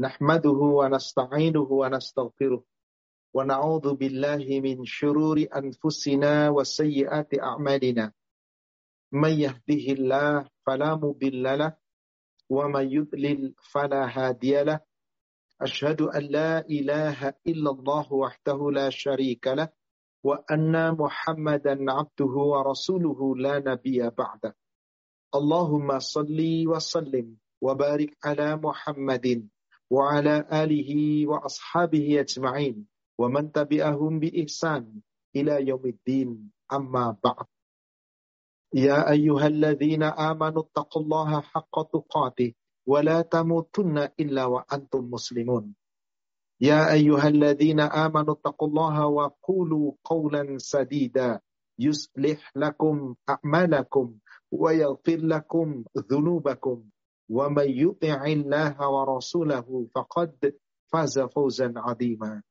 نحمده ونستعينه ونستغفره ونعوذ بالله من شرور أنفسنا وسيئات أعمالنا. من يهده الله فلا مضل له ومن يضلل فلا هادي له. أشهد أن لا إله إلا الله وحده لا شريك له وأن محمدا عبده ورسوله لا نبي بعده. اللهم صل وسلم وبارك على محمد وعلى آله وأصحابه أجمعين ومن تبعهم بإحسان إلى يوم الدين. أما بعد. يا أيها الذين آمنوا اتقوا الله حق تقاته ولا تموتن إلا وأنتم مسلمون. يا أيها الذين آمنوا اتقوا الله وقولوا قولا سديدا. يصلح لكم أعمالكم ويغفر لكم ذنوبكم. ومن يطع الله ورسوله فقد فاز فوزا عظيما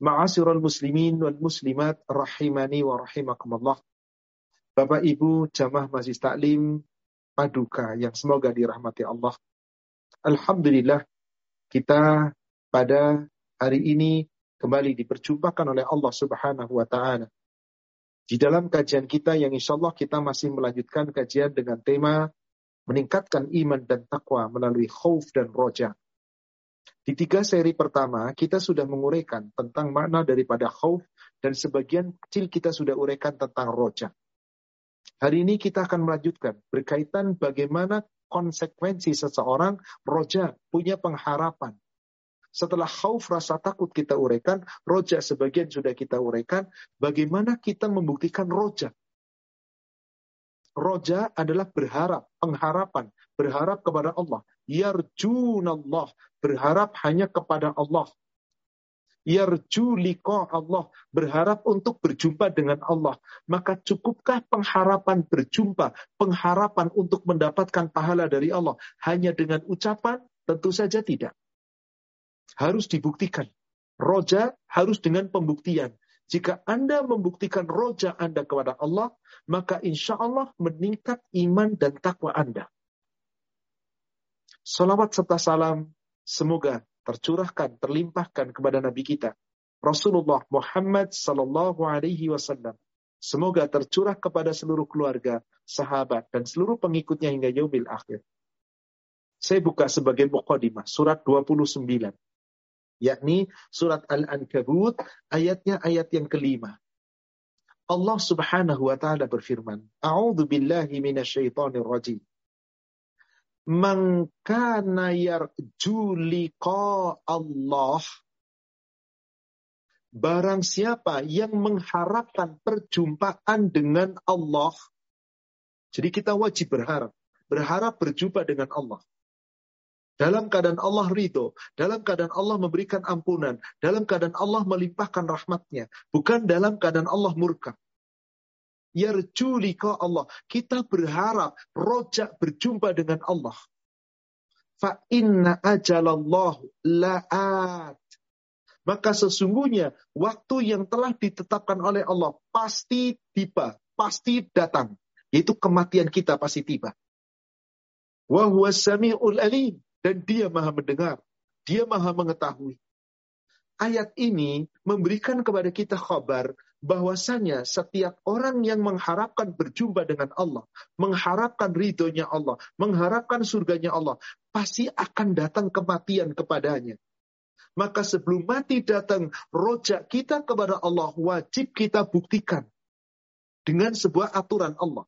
معاشر المسلمين والمسلمات رحمني ورحمكم الله Bapak Ibu jamaah masjid taklim Paduka yang semoga dirahmati Allah. Alhamdulillah kita pada hari ini kembali diperjumpakan oleh Allah Subhanahu wa taala. Di dalam kajian kita yang insya Allah kita masih melanjutkan kajian dengan tema meningkatkan iman dan takwa melalui khauf dan roja. Di tiga seri pertama, kita sudah menguraikan tentang makna daripada khauf dan sebagian kecil kita sudah uraikan tentang roja. Hari ini kita akan melanjutkan berkaitan bagaimana konsekuensi seseorang roja punya pengharapan. Setelah khauf rasa takut kita uraikan, roja sebagian sudah kita uraikan, bagaimana kita membuktikan roja. Roja adalah berharap, pengharapan, berharap kepada Allah. Yarjunallah, berharap hanya kepada Allah yarju liqa Allah, berharap untuk berjumpa dengan Allah. Maka cukupkah pengharapan berjumpa, pengharapan untuk mendapatkan pahala dari Allah hanya dengan ucapan? Tentu saja tidak. Harus dibuktikan. Roja harus dengan pembuktian. Jika Anda membuktikan roja Anda kepada Allah, maka insya Allah meningkat iman dan takwa Anda. Salawat serta salam semoga tercurahkan, terlimpahkan kepada Nabi kita, Rasulullah Muhammad Sallallahu Alaihi Wasallam. Semoga tercurah kepada seluruh keluarga, sahabat, dan seluruh pengikutnya hingga yaumil akhir. Saya buka sebagai mukadimah surat 29 yakni surat Al-Ankabut ayatnya ayat yang kelima. Allah Subhanahu wa taala berfirman, A'udzu billahi minasyaitonir rajim. Man kana yarju Allah Barang siapa yang mengharapkan perjumpaan dengan Allah Jadi kita wajib berharap Berharap berjumpa dengan Allah dalam keadaan Allah ridho, dalam keadaan Allah memberikan ampunan, dalam keadaan Allah melimpahkan rahmatnya, bukan dalam keadaan Allah murka yarju liqa Allah. Kita berharap rojak berjumpa dengan Allah. Fa inna ajalallahu la'at. Maka sesungguhnya waktu yang telah ditetapkan oleh Allah pasti tiba, pasti datang. Yaitu kematian kita pasti tiba. Wa huwa sami'ul alim. Dan dia maha mendengar. Dia maha mengetahui. Ayat ini memberikan kepada kita kabar bahwasanya setiap orang yang mengharapkan berjumpa dengan Allah, mengharapkan ridhonya Allah, mengharapkan surganya Allah, pasti akan datang kematian kepadanya. Maka sebelum mati datang, rojak kita kepada Allah wajib kita buktikan dengan sebuah aturan Allah.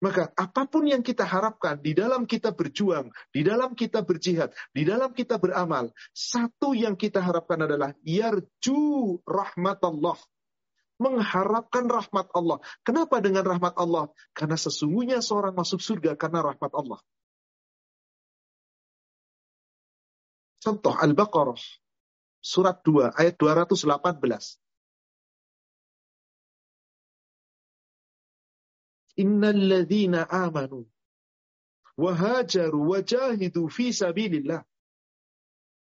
Maka apa pun yang kita harapkan di dalam kita berjuang, di dalam kita berjihad, di dalam kita beramal, satu yang kita harapkan adalah yarju rahmat Allah. Mengharapkan rahmat Allah. Kenapa dengan rahmat Allah? Karena sesungguhnya seorang masuk surga karena rahmat Allah. Contoh Al-Baqarah surat 2 ayat 218. Innalladzina amanu wahajaru wajahidu fi sabilillah.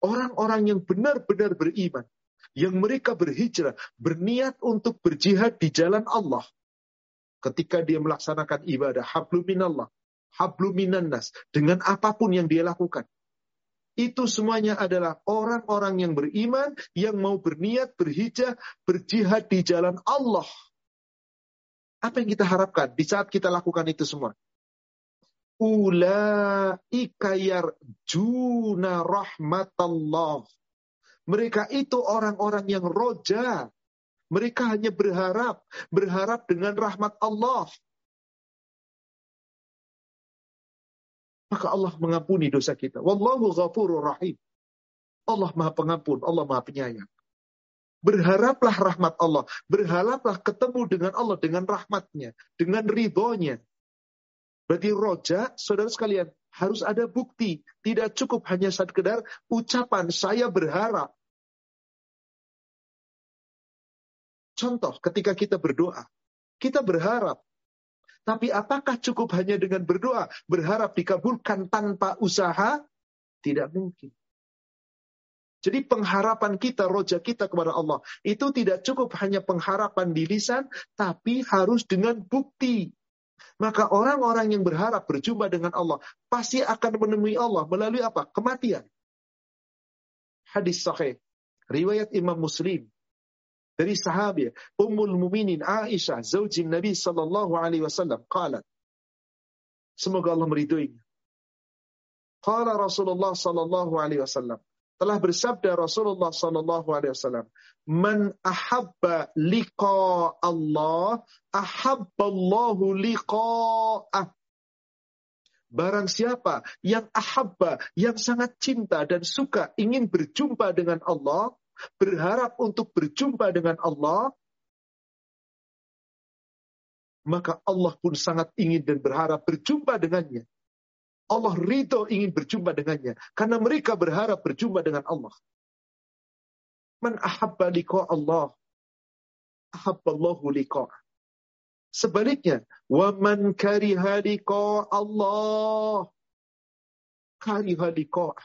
Orang-orang yang benar-benar beriman, yang mereka berhijrah, berniat untuk berjihad di jalan Allah. Ketika dia melaksanakan ibadah hablu minallah, habluminan nas, dengan apa pun yang dia lakukan. Itu semuanya adalah orang-orang yang beriman, yang mau berniat, berhijrah, berjihad di jalan Allah. Apa yang kita harapkan di saat kita lakukan itu semua? Ulaika yarjuna rahmatallah. Mereka itu orang-orang yang roja. Mereka hanya berharap, berharap dengan rahmat Allah. maka Allah mengampuni dosa kita. Wallahu ghafurur rahim. Allah Maha Pengampun, Allah Maha Penyayang. Berharaplah rahmat Allah, berharaplah ketemu dengan Allah dengan rahmatnya, dengan ridhonya. Berarti roja, saudara sekalian, harus ada bukti. Tidak cukup hanya sekedar ucapan saya berharap. Contoh, ketika kita berdoa, kita berharap tapi apakah cukup hanya dengan berdoa, berharap dikabulkan tanpa usaha? Tidak mungkin. Jadi pengharapan kita, roja kita kepada Allah, itu tidak cukup hanya pengharapan di lisan, tapi harus dengan bukti. Maka orang-orang yang berharap berjumpa dengan Allah, pasti akan menemui Allah melalui apa? Kematian. Hadis sahih. Riwayat Imam Muslim dari sahabat Ummul Muminin Aisyah zaujin Nabi sallallahu alaihi wasallam qalat Semoga Allah meridhoinya. Qala Rasulullah sallallahu alaihi wasallam telah bersabda Rasulullah sallallahu alaihi wasallam Man ahabba liqa Allah ahabba Allahu liqa'ah Barang siapa yang ahabba, yang sangat cinta dan suka ingin berjumpa dengan Allah, berharap untuk berjumpa dengan Allah, maka Allah pun sangat ingin dan berharap berjumpa dengannya. Allah ridho ingin berjumpa dengannya. Karena mereka berharap berjumpa dengan Allah. Man ahabba liqa Allah. Ahabballahu liqa. Sebaliknya, wa man kariha liqa Allah. Kariha liqa.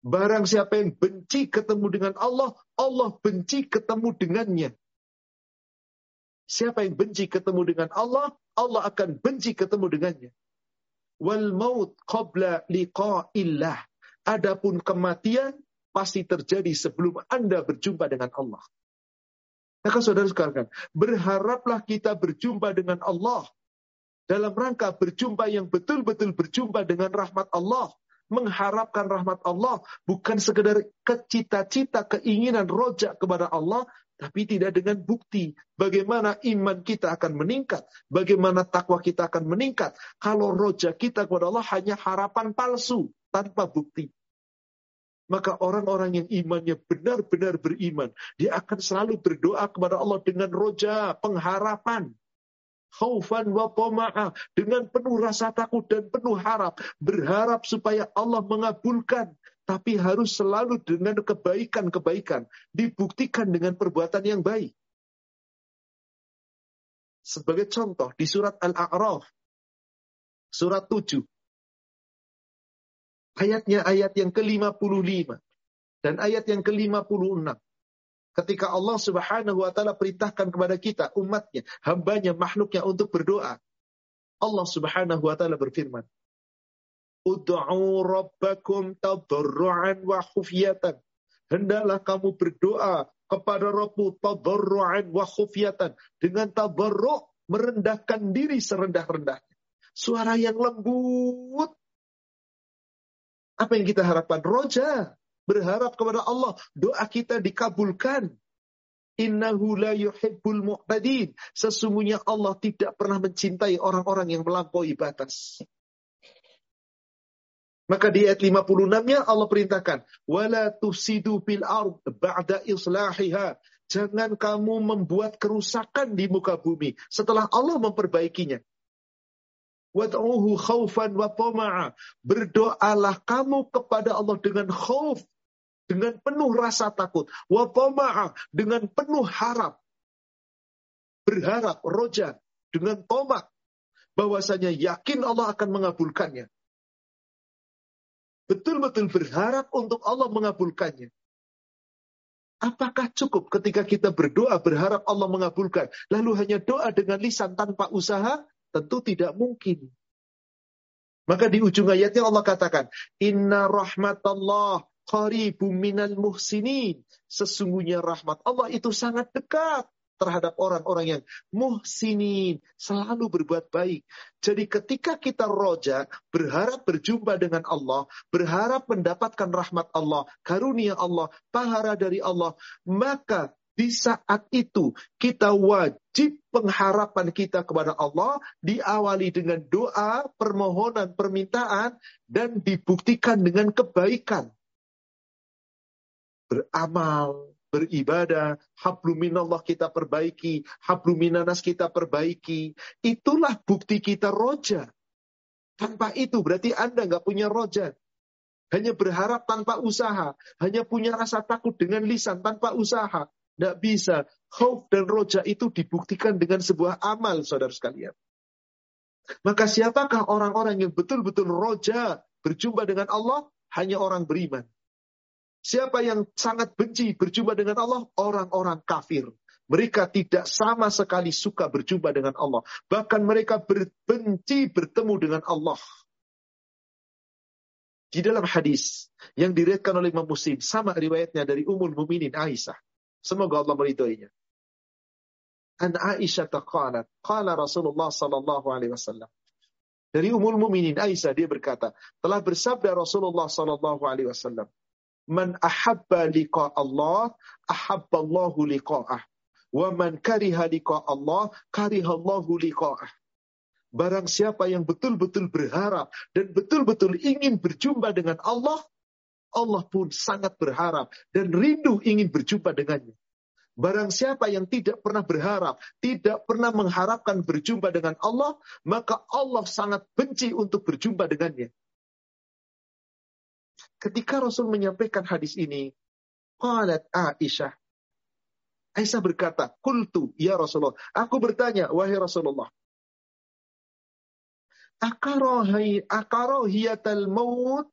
Barang siapa yang benci ketemu dengan Allah, Allah benci ketemu dengannya. Siapa yang benci ketemu dengan Allah, Allah akan benci ketemu dengannya. Wal maut qabla liqa'illah. Adapun kematian pasti terjadi sebelum Anda berjumpa dengan Allah. Maka saudara sekalian, berharaplah kita berjumpa dengan Allah dalam rangka berjumpa yang betul-betul berjumpa dengan rahmat Allah mengharapkan rahmat Allah, bukan sekedar kecita-cita, keinginan rojak kepada Allah, tapi tidak dengan bukti bagaimana iman kita akan meningkat, bagaimana takwa kita akan meningkat. Kalau rojak kita kepada Allah hanya harapan palsu tanpa bukti. Maka orang-orang yang imannya benar-benar beriman, dia akan selalu berdoa kepada Allah dengan roja, pengharapan khaufan wa tama'a dengan penuh rasa takut dan penuh harap berharap supaya Allah mengabulkan tapi harus selalu dengan kebaikan-kebaikan dibuktikan dengan perbuatan yang baik sebagai contoh di surat Al-A'raf surat 7 ayatnya ayat yang ke-55 dan ayat yang ke-56 Ketika Allah subhanahu wa ta'ala perintahkan kepada kita, umatnya, hambanya, makhluknya untuk berdoa. Allah subhanahu wa ta'ala berfirman. Udu'u rabbakum tadarru'an wa khufyatan. Hendaklah kamu berdoa kepada Rabbu tadarru'an wa khufyatan. Dengan tadarru' merendahkan diri serendah-rendahnya. Suara yang lembut. Apa yang kita harapkan? Roja berharap kepada Allah, doa kita dikabulkan. Innahu la yuhibbul mu'tadin. Sesungguhnya Allah tidak pernah mencintai orang-orang yang melampaui batas. Maka di ayat 56-nya Allah perintahkan, "Wala tufsidu fil ard ba'da islahiha." Jangan kamu membuat kerusakan di muka bumi setelah Allah memperbaikinya. Wad'uhu khaufan wa tama'a. Berdoalah kamu kepada Allah dengan khauf dengan penuh rasa takut. Wa dengan penuh harap. Berharap, roja, dengan tomak. Bahwasanya yakin Allah akan mengabulkannya. Betul-betul berharap untuk Allah mengabulkannya. Apakah cukup ketika kita berdoa berharap Allah mengabulkan, lalu hanya doa dengan lisan tanpa usaha? Tentu tidak mungkin. Maka di ujung ayatnya Allah katakan, Inna rahmatallah qaribum minal muhsinin. Sesungguhnya rahmat Allah itu sangat dekat terhadap orang-orang yang muhsinin, selalu berbuat baik. Jadi ketika kita roja, berharap berjumpa dengan Allah, berharap mendapatkan rahmat Allah, karunia Allah, pahala dari Allah, maka di saat itu kita wajib pengharapan kita kepada Allah diawali dengan doa, permohonan, permintaan, dan dibuktikan dengan kebaikan. Beramal, beribadah, habluminallah kita perbaiki, habluminanas kita perbaiki. Itulah bukti kita roja. Tanpa itu berarti Anda nggak punya roja. Hanya berharap tanpa usaha. Hanya punya rasa takut dengan lisan tanpa usaha. Tidak bisa. Khauf dan roja itu dibuktikan dengan sebuah amal, saudara sekalian. Maka siapakah orang-orang yang betul-betul roja berjumpa dengan Allah? Hanya orang beriman. Siapa yang sangat benci berjumpa dengan Allah? Orang-orang kafir. Mereka tidak sama sekali suka berjumpa dengan Allah. Bahkan mereka berbenci bertemu dengan Allah. Di dalam hadis yang diriwayatkan oleh Imam Muslim, sama riwayatnya dari Ummul Muminin Aisyah. Semoga Allah meridhoinya. An Aisyah taqalat, qala Rasulullah sallallahu alaihi wasallam. Dari Ummul Muminin Aisyah dia berkata, telah bersabda Rasulullah sallallahu alaihi wasallam, Man ahabba liqa Allah, ahabba Allahu liqa'ah. Wa man kariha liqa Allah, kariha Allahu liqa'ah. Barang siapa yang betul-betul berharap dan betul-betul ingin berjumpa dengan Allah, Allah pun sangat berharap dan rindu ingin berjumpa dengannya. Barang siapa yang tidak pernah berharap, tidak pernah mengharapkan berjumpa dengan Allah, maka Allah sangat benci untuk berjumpa dengannya. Ketika Rasul menyampaikan hadis ini, qalat Aisyah. Aisyah berkata, "Qultu ya Rasulullah." Aku bertanya, wahai Rasulullah. Akarohi akarohiyatal maut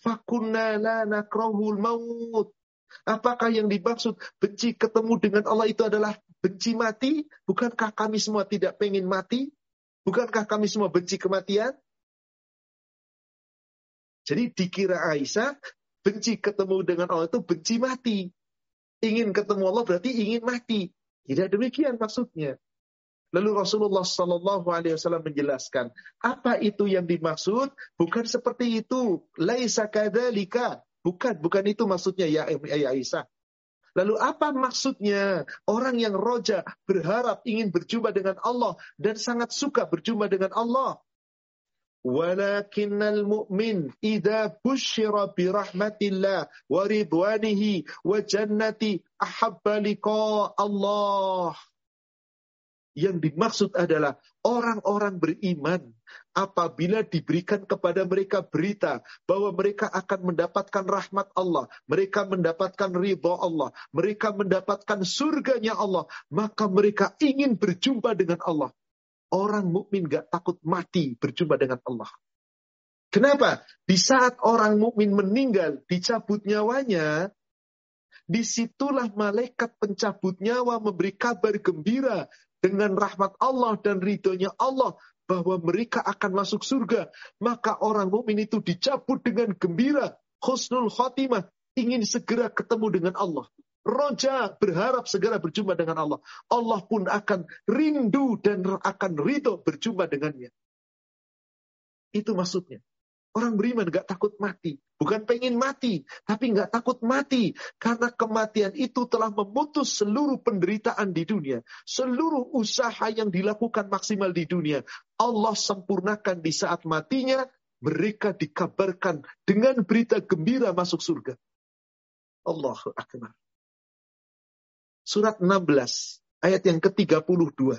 fakunna la maut. Apakah yang dimaksud benci ketemu dengan Allah itu adalah benci mati? Bukankah kami semua tidak pengen mati? Bukankah kami semua benci kematian? Jadi dikira Aisyah benci ketemu dengan Allah itu benci mati. Ingin ketemu Allah berarti ingin mati. Tidak demikian maksudnya. Lalu Rasulullah Shallallahu Alaihi Wasallam menjelaskan apa itu yang dimaksud bukan seperti itu. Laisa kadalika. Bukan, bukan itu maksudnya ya, ya Aisyah. Lalu apa maksudnya? Orang yang roja berharap ingin berjumpa dengan Allah dan sangat suka berjumpa dengan Allah. Busyira bi rahmatillah wa ridwanihi wa jannati ahabba liqa Allah. Yang dimaksud adalah orang-orang beriman apabila diberikan kepada mereka berita bahwa mereka akan mendapatkan rahmat Allah, mereka mendapatkan ridha Allah, mereka mendapatkan surganya Allah, maka mereka ingin berjumpa dengan Allah. Orang mukmin gak takut mati berjumpa dengan Allah. Kenapa? Di saat orang mukmin meninggal, dicabut nyawanya, di situlah malaikat pencabut nyawa memberi kabar gembira dengan rahmat Allah dan ridhonya Allah bahwa mereka akan masuk surga. Maka orang mukmin itu dicabut dengan gembira, khusnul khotimah, ingin segera ketemu dengan Allah. Roja berharap segera berjumpa dengan Allah. Allah pun akan rindu dan akan ridho berjumpa dengannya. Itu maksudnya. Orang beriman gak takut mati. Bukan pengen mati, tapi gak takut mati. Karena kematian itu telah memutus seluruh penderitaan di dunia. Seluruh usaha yang dilakukan maksimal di dunia. Allah sempurnakan di saat matinya. Mereka dikabarkan dengan berita gembira masuk surga. Allahu Akbar. Surat 16, ayat yang ke-32.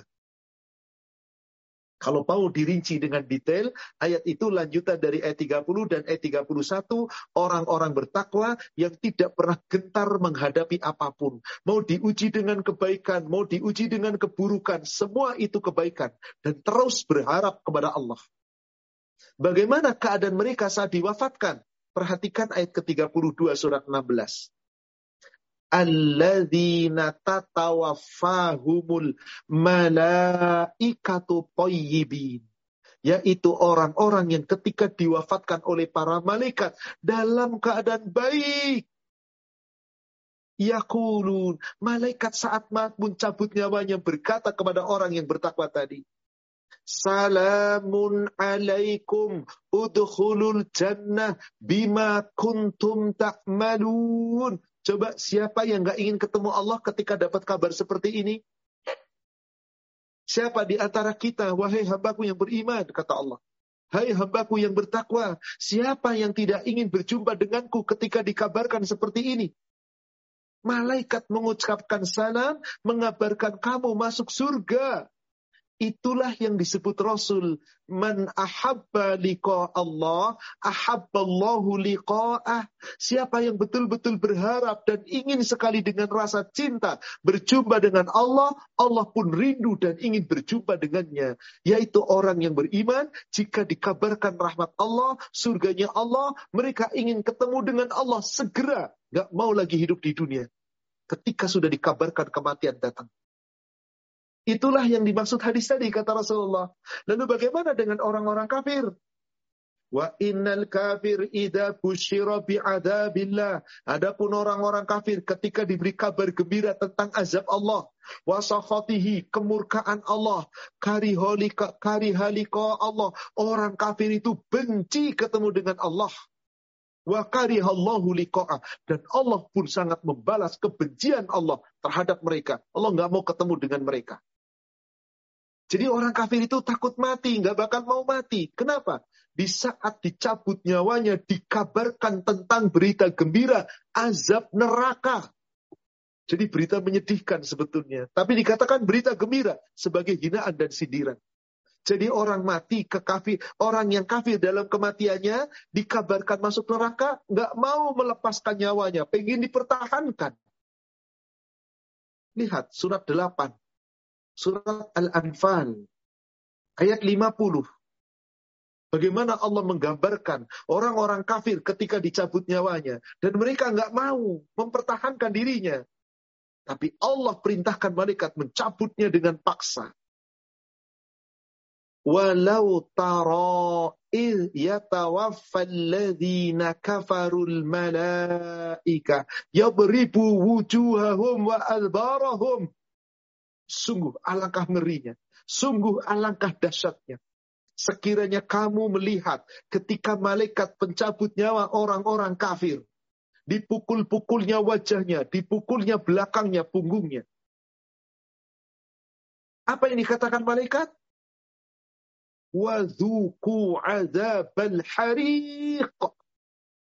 Kalau mau dirinci dengan detail, ayat itu lanjutan dari ayat 30 dan ayat 31, orang-orang bertakwa yang tidak pernah gentar menghadapi apa pun. Mau diuji dengan kebaikan, mau diuji dengan keburukan, semua itu kebaikan. Dan terus berharap kepada Allah. Bagaimana keadaan mereka saat diwafatkan? Perhatikan ayat ke-32 surat 16. Alladzina tatawaffahumul malaikatu tayyibin yaitu orang-orang yang ketika diwafatkan oleh para malaikat dalam keadaan baik Yakulun, malaikat saat mencabut nyawanya berkata kepada orang yang bertakwa tadi, Salamun alaikum udkhulul jannah bima kuntum ta'malun. Coba siapa yang gak ingin ketemu Allah ketika dapat kabar seperti ini? Siapa di antara kita, wahai hambaku yang beriman, kata Allah. Hai hambaku yang bertakwa, siapa yang tidak ingin berjumpa denganku ketika dikabarkan seperti ini? Malaikat mengucapkan salam, mengabarkan kamu masuk surga. Itulah yang disebut Rasul. Man ahabba liqa Allah, ahabballahu liqa'ah. Siapa yang betul-betul berharap dan ingin sekali dengan rasa cinta berjumpa dengan Allah, Allah pun rindu dan ingin berjumpa dengannya. Yaitu orang yang beriman, jika dikabarkan rahmat Allah, surganya Allah, mereka ingin ketemu dengan Allah segera. Gak mau lagi hidup di dunia. Ketika sudah dikabarkan kematian datang. Itulah yang dimaksud hadis tadi kata Rasulullah. Lalu bagaimana dengan orang-orang kafir? Wa innal kafir idza busyira bi'adabillah. Adapun orang-orang kafir ketika diberi kabar gembira tentang azab Allah, wa sakhatihi, kemurkaan Allah, karihalika karihalika Allah. Orang kafir itu benci ketemu dengan Allah. Wa karihallahu liqa'a. Dan Allah pun sangat membalas kebencian Allah terhadap mereka. Allah nggak mau ketemu dengan mereka. Jadi orang kafir itu takut mati, nggak bakal mau mati. Kenapa? Di saat dicabut nyawanya, dikabarkan tentang berita gembira, azab neraka. Jadi berita menyedihkan sebetulnya. Tapi dikatakan berita gembira sebagai hinaan dan sindiran. Jadi orang mati ke kafir, orang yang kafir dalam kematiannya dikabarkan masuk neraka, nggak mau melepaskan nyawanya, pengen dipertahankan. Lihat surat 8 surat Al-Anfal ayat 50. Bagaimana Allah menggambarkan orang-orang kafir ketika dicabut nyawanya. Dan mereka nggak mau mempertahankan dirinya. Tapi Allah perintahkan malaikat mencabutnya dengan paksa. Walau tara yatawaffal ladhina kafarul malaika yabribu wujuhahum wa adbarahum Sungguh alangkah ngerinya. Sungguh alangkah dahsyatnya. Sekiranya kamu melihat ketika malaikat pencabut nyawa orang-orang kafir. Dipukul-pukulnya wajahnya, dipukulnya belakangnya, punggungnya. Apa yang dikatakan malaikat? Wadhuku azabal hariq.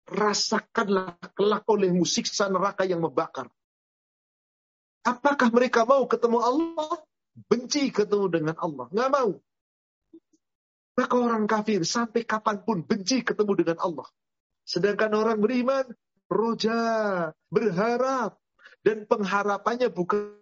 Rasakanlah kelak olehmu siksa neraka yang membakar. Apakah mereka mau ketemu Allah? Benci ketemu dengan Allah. Nggak mau. Maka orang kafir sampai kapan pun benci ketemu dengan Allah. Sedangkan orang beriman, roja, berharap. Dan pengharapannya bukan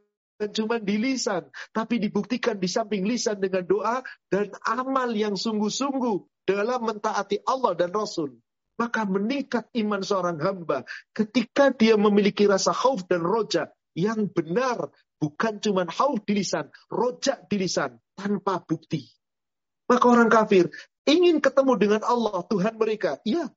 cuma di lisan, tapi dibuktikan di samping lisan dengan doa dan amal yang sungguh-sungguh dalam mentaati Allah dan Rasul. Maka meningkat iman seorang hamba ketika dia memiliki rasa khauf dan roja yang benar bukan cuma hauf di lisan, rojak di lisan tanpa bukti. Maka orang kafir ingin ketemu dengan Allah Tuhan mereka, iya.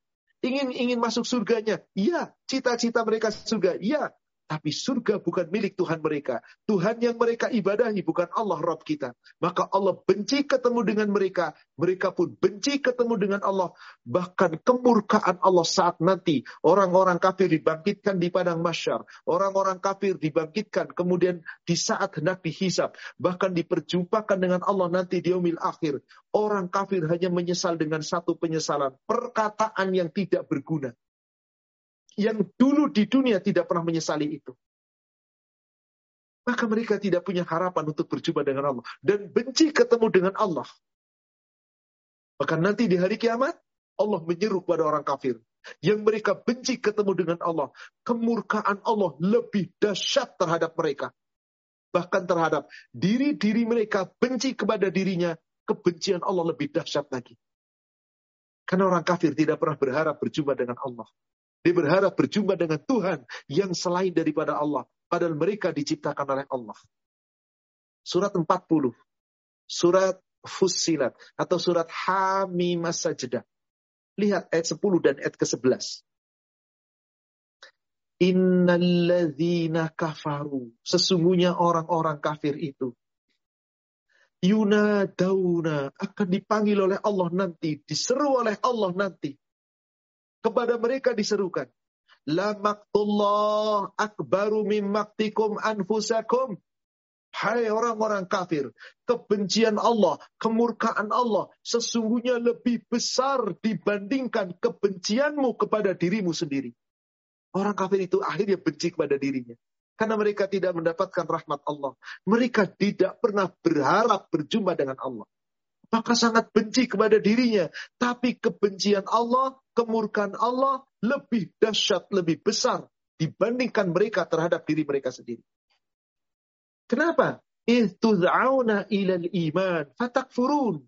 Ingin ingin masuk surganya, iya. Cita-cita mereka surga, iya. Tapi surga bukan milik Tuhan mereka. Tuhan yang mereka ibadahi bukan Allah Rabb kita. Maka Allah benci ketemu dengan mereka. Mereka pun benci ketemu dengan Allah. Bahkan kemurkaan Allah saat nanti. Orang-orang kafir dibangkitkan di padang masyar. Orang-orang kafir dibangkitkan. Kemudian di saat hendak dihisap. Bahkan diperjumpakan dengan Allah nanti di umil akhir. Orang kafir hanya menyesal dengan satu penyesalan. Perkataan yang tidak berguna yang dulu di dunia tidak pernah menyesali itu. Maka mereka tidak punya harapan untuk berjumpa dengan Allah. Dan benci ketemu dengan Allah. Maka nanti di hari kiamat, Allah menyeru kepada orang kafir. Yang mereka benci ketemu dengan Allah. Kemurkaan Allah lebih dahsyat terhadap mereka. Bahkan terhadap diri-diri mereka benci kepada dirinya. Kebencian Allah lebih dahsyat lagi. Karena orang kafir tidak pernah berharap berjumpa dengan Allah. Dia berharap berjumpa dengan Tuhan yang selain daripada Allah. Padahal mereka diciptakan oleh Allah. Surat 40. Surat Fussilat. Atau surat Hamimah Sajdah. Lihat ayat 10 dan ayat ke-11. Innalladzina kafaru. Sesungguhnya orang-orang kafir itu. Yuna dauna akan dipanggil oleh Allah nanti, diseru oleh Allah nanti kepada mereka diserukan. La maktullah akbaru mim maktikum anfusakum. Hai orang-orang kafir, kebencian Allah, kemurkaan Allah sesungguhnya lebih besar dibandingkan kebencianmu kepada dirimu sendiri. Orang kafir itu akhirnya benci kepada dirinya. Karena mereka tidak mendapatkan rahmat Allah. Mereka tidak pernah berharap berjumpa dengan Allah maka sangat benci kepada dirinya. Tapi kebencian Allah, kemurkaan Allah lebih dahsyat, lebih besar dibandingkan mereka terhadap diri mereka sendiri. Kenapa? Ihtud'auna ilal iman fatakfurun.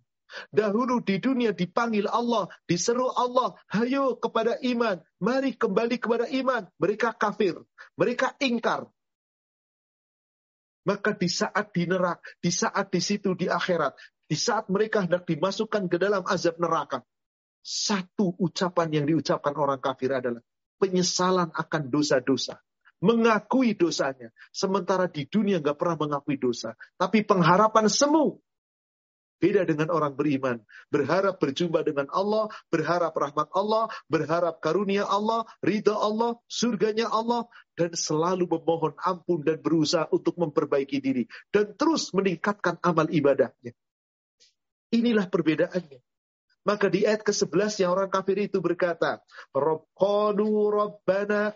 Dahulu di dunia dipanggil Allah, diseru Allah, hayo kepada iman, mari kembali kepada iman. Mereka kafir, mereka ingkar. Maka di saat di neraka, di saat di situ di akhirat, di saat mereka hendak dimasukkan ke dalam azab neraka, satu ucapan yang diucapkan orang kafir adalah penyesalan akan dosa-dosa. Mengakui dosanya. Sementara di dunia nggak pernah mengakui dosa. Tapi pengharapan semu. Beda dengan orang beriman. Berharap berjumpa dengan Allah, berharap rahmat Allah, berharap karunia Allah, ridha Allah, surganya Allah, dan selalu memohon ampun dan berusaha untuk memperbaiki diri. Dan terus meningkatkan amal ibadahnya. Inilah perbedaannya. Maka di ayat ke-11 yang orang kafir itu berkata, Rabbana.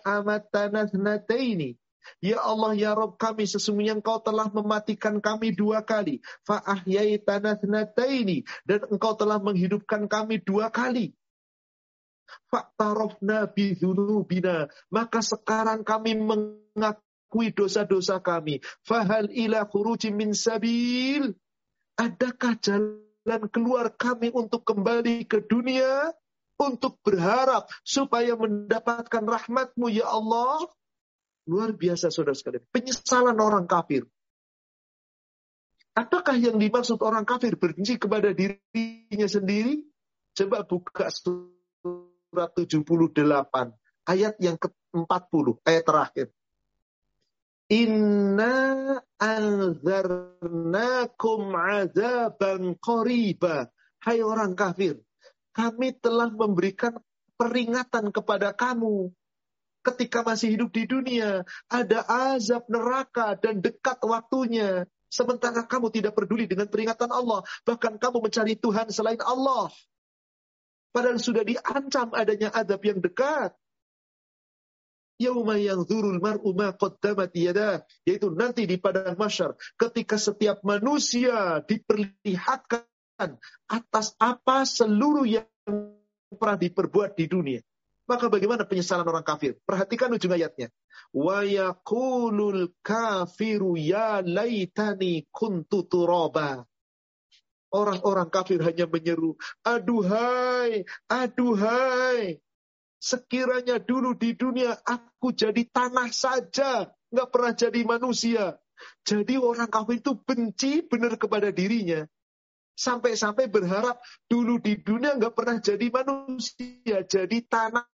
Ya Allah, ya Rabb kami, sesungguhnya engkau telah mematikan kami dua kali. Fa'ahyaitana ini. Dan engkau telah menghidupkan kami dua kali. Faktarofna bidhunubina. Maka sekarang kami mengakui dosa-dosa kami. Fahal ila khuruji min sabil. Adakah jalan jalan keluar kami untuk kembali ke dunia, untuk berharap supaya mendapatkan rahmatmu ya Allah. Luar biasa saudara sekalian. Penyesalan orang kafir. Apakah yang dimaksud orang kafir benci kepada dirinya sendiri? Coba buka surat 78 ayat yang ke-40, ayat terakhir. Inna anzarnakum azaban qariba. Hai orang kafir, kami telah memberikan peringatan kepada kamu ketika masih hidup di dunia. Ada azab neraka dan dekat waktunya. Sementara kamu tidak peduli dengan peringatan Allah. Bahkan kamu mencari Tuhan selain Allah. Padahal sudah diancam adanya azab yang dekat. Yauma yang zurul mar'u ma qaddamat. Yaitu nanti di padang masyar. Ketika setiap manusia diperlihatkan atas apa seluruh yang pernah diperbuat di dunia. Maka bagaimana penyesalan orang kafir? Perhatikan ujung ayatnya. Wa yaqulul kafiru ya laitani kuntu turaba. Orang-orang kafir hanya menyeru, aduhai, aduhai, Sekiranya dulu di dunia aku jadi tanah saja, nggak pernah jadi manusia. Jadi orang kafir itu benci benar kepada dirinya. Sampai-sampai berharap dulu di dunia nggak pernah jadi manusia, jadi tanah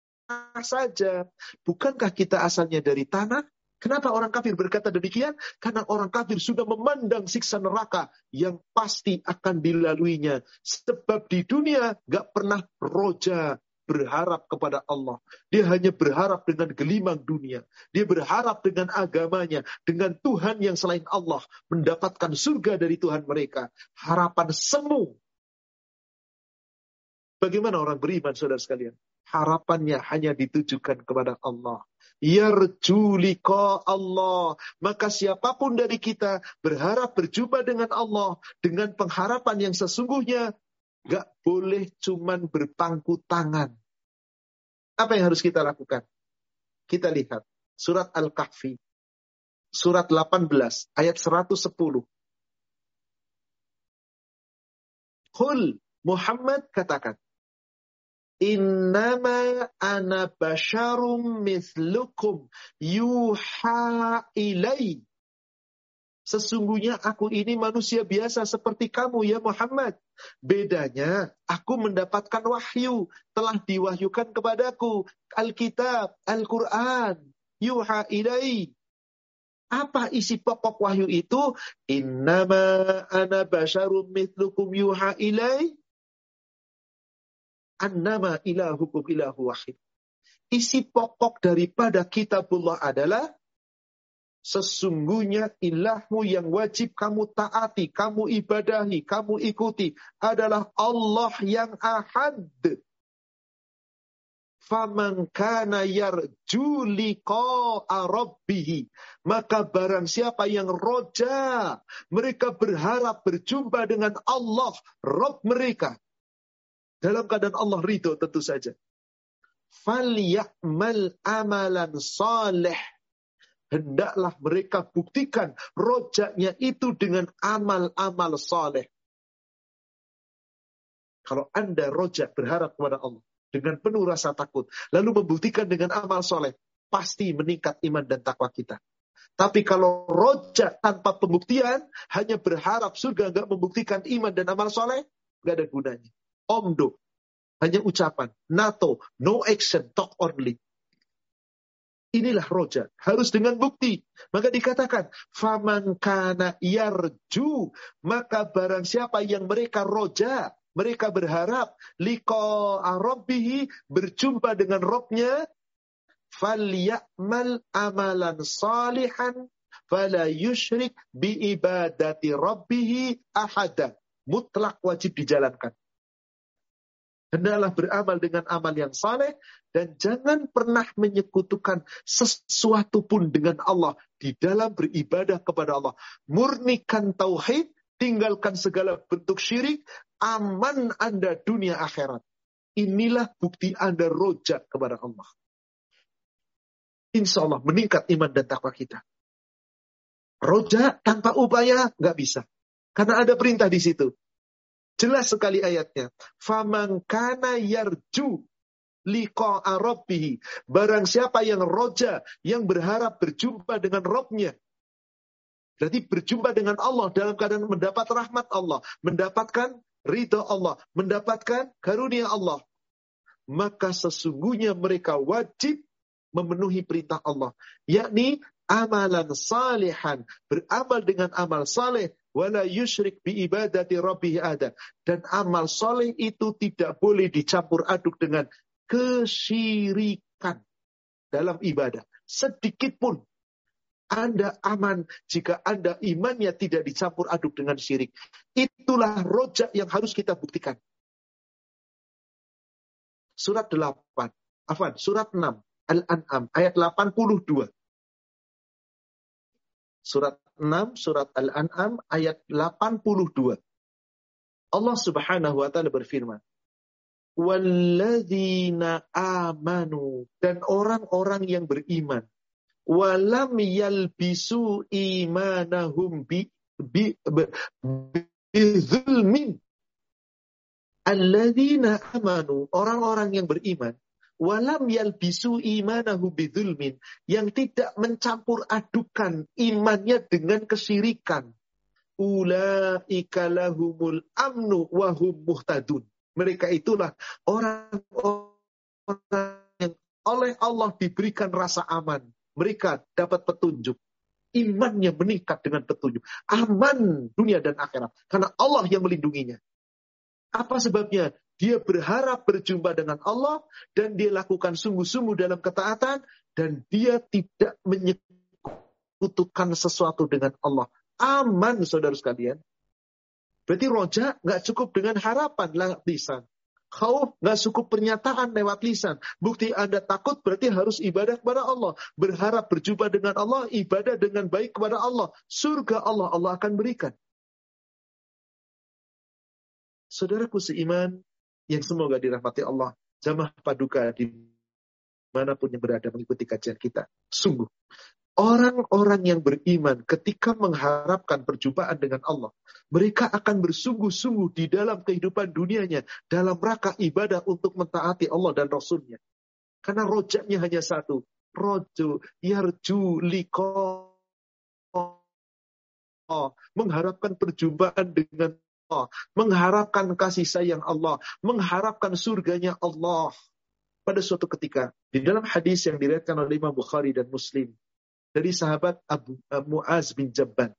saja. Bukankah kita asalnya dari tanah? Kenapa orang kafir berkata demikian? Karena orang kafir sudah memandang siksa neraka yang pasti akan dilaluinya. Sebab di dunia nggak pernah roja, berharap kepada Allah. Dia hanya berharap dengan gelimang dunia. Dia berharap dengan agamanya, dengan Tuhan yang selain Allah, mendapatkan surga dari Tuhan mereka. Harapan semu. Bagaimana orang beriman, saudara sekalian? Harapannya hanya ditujukan kepada Allah. Yarjulika Allah. Maka siapa pun dari kita berharap berjumpa dengan Allah dengan pengharapan yang sesungguhnya Gak boleh cuman berpangku tangan. Apa yang harus kita lakukan? Kita lihat surat Al-Kahfi. Surat 18 ayat 110. Qul Muhammad katakan. Innama ana basyarum mislukum yuha ilai. Sesungguhnya aku ini manusia biasa seperti kamu ya Muhammad. Bedanya aku mendapatkan wahyu. Telah diwahyukan kepadaku. Alkitab, Al-Quran. Yuha ilai. Apa isi pokok wahyu itu? Innama ana basyarum mithlukum yuha ilai. Annama ilahukum ilahu wahid. Isi pokok daripada kitabullah adalah Sesungguhnya ilahmu yang wajib kamu taati, kamu ibadahi, kamu ikuti adalah Allah yang ahad. Faman kana yarju liqa'a rabbih. Maka barang siapa yang roja, mereka berharap berjumpa dengan Allah, Rabb mereka. Dalam keadaan Allah ridho tentu saja. Falyamal amalan salih hendaklah mereka buktikan rojaknya itu dengan amal-amal saleh. Kalau Anda rojak berharap kepada Allah dengan penuh rasa takut, lalu membuktikan dengan amal soleh, pasti meningkat iman dan takwa kita. Tapi kalau rojak tanpa pembuktian, hanya berharap surga nggak membuktikan iman dan amal soleh, nggak ada gunanya. Omdo, hanya ucapan. NATO, no action, talk only. Inilah roja. Harus dengan bukti. Maka dikatakan, faman kana yarju. Maka barang siapa yang mereka roja, mereka berharap liko arabihi berjumpa dengan Robnya, falyamal amalan salihan fala yushrik bi ibadati rabbihi ahada. Mutlak wajib dijalankan. Hendaklah beramal dengan amal yang saleh dan jangan pernah menyekutukan sesuatu pun dengan Allah di dalam beribadah kepada Allah. Murnikan tauhid, tinggalkan segala bentuk syirik, aman Anda dunia akhirat. Inilah bukti Anda rojak kepada Allah. Insya Allah meningkat iman dan takwa kita. Rojak tanpa upaya nggak bisa. Karena ada perintah di situ. Jelas sekali ayatnya. Faman kana yarju liqa rabbihi. Barang siapa yang roja, yang berharap berjumpa dengan Robnya. Berarti berjumpa dengan Allah dalam keadaan mendapat rahmat Allah. Mendapatkan ridho Allah. Mendapatkan karunia Allah. Maka sesungguhnya mereka wajib memenuhi perintah Allah. Yakni amalan salihan. Beramal dengan amal saleh wala yusyrik bi ibadati rabbih ada dan amal soleh itu tidak boleh dicampur aduk dengan kesyirikan dalam ibadah sedikit pun anda aman jika Anda imannya tidak dicampur aduk dengan syirik. Itulah rojak yang harus kita buktikan. Surat 8. Afan, surat 6. Al-An'am. Ayat 82. Surat 6 surat Al-An'am ayat 82. Allah Subhanahu wa taala berfirman, "Walladzina amanu" dan orang-orang yang beriman, walam yalbisu imanahum bi bi, bi zulmin. Alladzina amanu, orang-orang yang beriman, walam yalbisu imanahu bidzulmin. Yang tidak mencampur adukan imannya dengan kesyirikan ulaika lahumul amnu wahum muhtadun. Mereka itulah orang-orang yang oleh Allah diberikan rasa aman. Mereka dapat petunjuk. Imannya meningkat dengan petunjuk. Aman dunia dan akhirat. Karena Allah yang melindunginya. Apa sebabnya dia berharap berjumpa dengan Allah dan dia lakukan sungguh-sungguh dalam ketaatan dan dia tidak menyekutukan sesuatu dengan Allah. Aman saudara sekalian. Berarti roja nggak cukup dengan harapan lewat lisan. Khauf nggak cukup pernyataan lewat lisan. Bukti Anda takut berarti harus ibadah kepada Allah. Berharap berjumpa dengan Allah, ibadah dengan baik kepada Allah. Surga Allah, Allah akan berikan. Saudaraku seiman, yang semoga dirahmati Allah. Jamaah paduka di mana pun yang berada mengikuti kajian kita. Sungguh, Orang-orang yang beriman ketika mengharapkan perjumpaan dengan Allah, mereka akan bersungguh-sungguh di dalam kehidupan dunianya, dalam rangka ibadah untuk mentaati Allah dan Rasulnya. Karena rojaknya hanya satu, rojo yarju liko mengharapkan perjumpaan dengan mengharapkan kasih sayang Allah, mengharapkan surganya Allah. Pada suatu ketika, di dalam hadis yang diriwayatkan oleh Imam Bukhari dan Muslim, dari sahabat Abu uh, Muaz bin Jabban.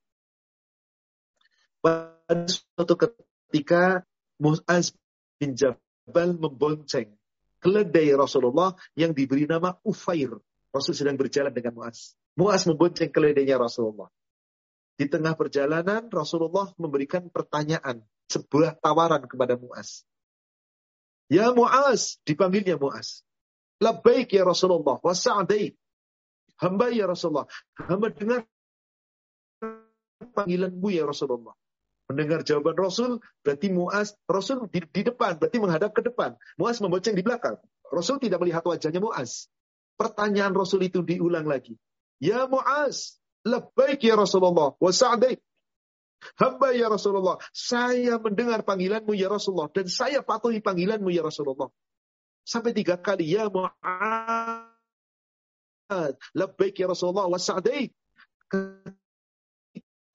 Pada suatu ketika Muaz bin Jabal membonceng keledai Rasulullah yang diberi nama Ufair. Rasul sedang berjalan dengan Muaz. Muaz membonceng keledainya Rasulullah. Di tengah perjalanan Rasulullah memberikan pertanyaan, sebuah tawaran kepada Muaz. Ya Muaz, dipanggilnya Muaz. Labbaik ya Rasulullah, wa. Hamba ya Rasulullah. Hamba dengar panggilanmu ya Rasulullah. Mendengar jawaban Rasul, berarti Muaz, Rasul di, di depan, berarti menghadap ke depan. Muaz membonceng di belakang. Rasul tidak melihat wajahnya Muaz. Pertanyaan Rasul itu diulang lagi. Ya Muaz, lebih ya Rasulullah, wa. Hamba ya Rasulullah, saya mendengar panggilanmu ya Rasulullah, dan saya patuhi panggilanmu ya Rasulullah. Sampai tiga kali, ya Muaz, Labbaik ya Rasulullah wa.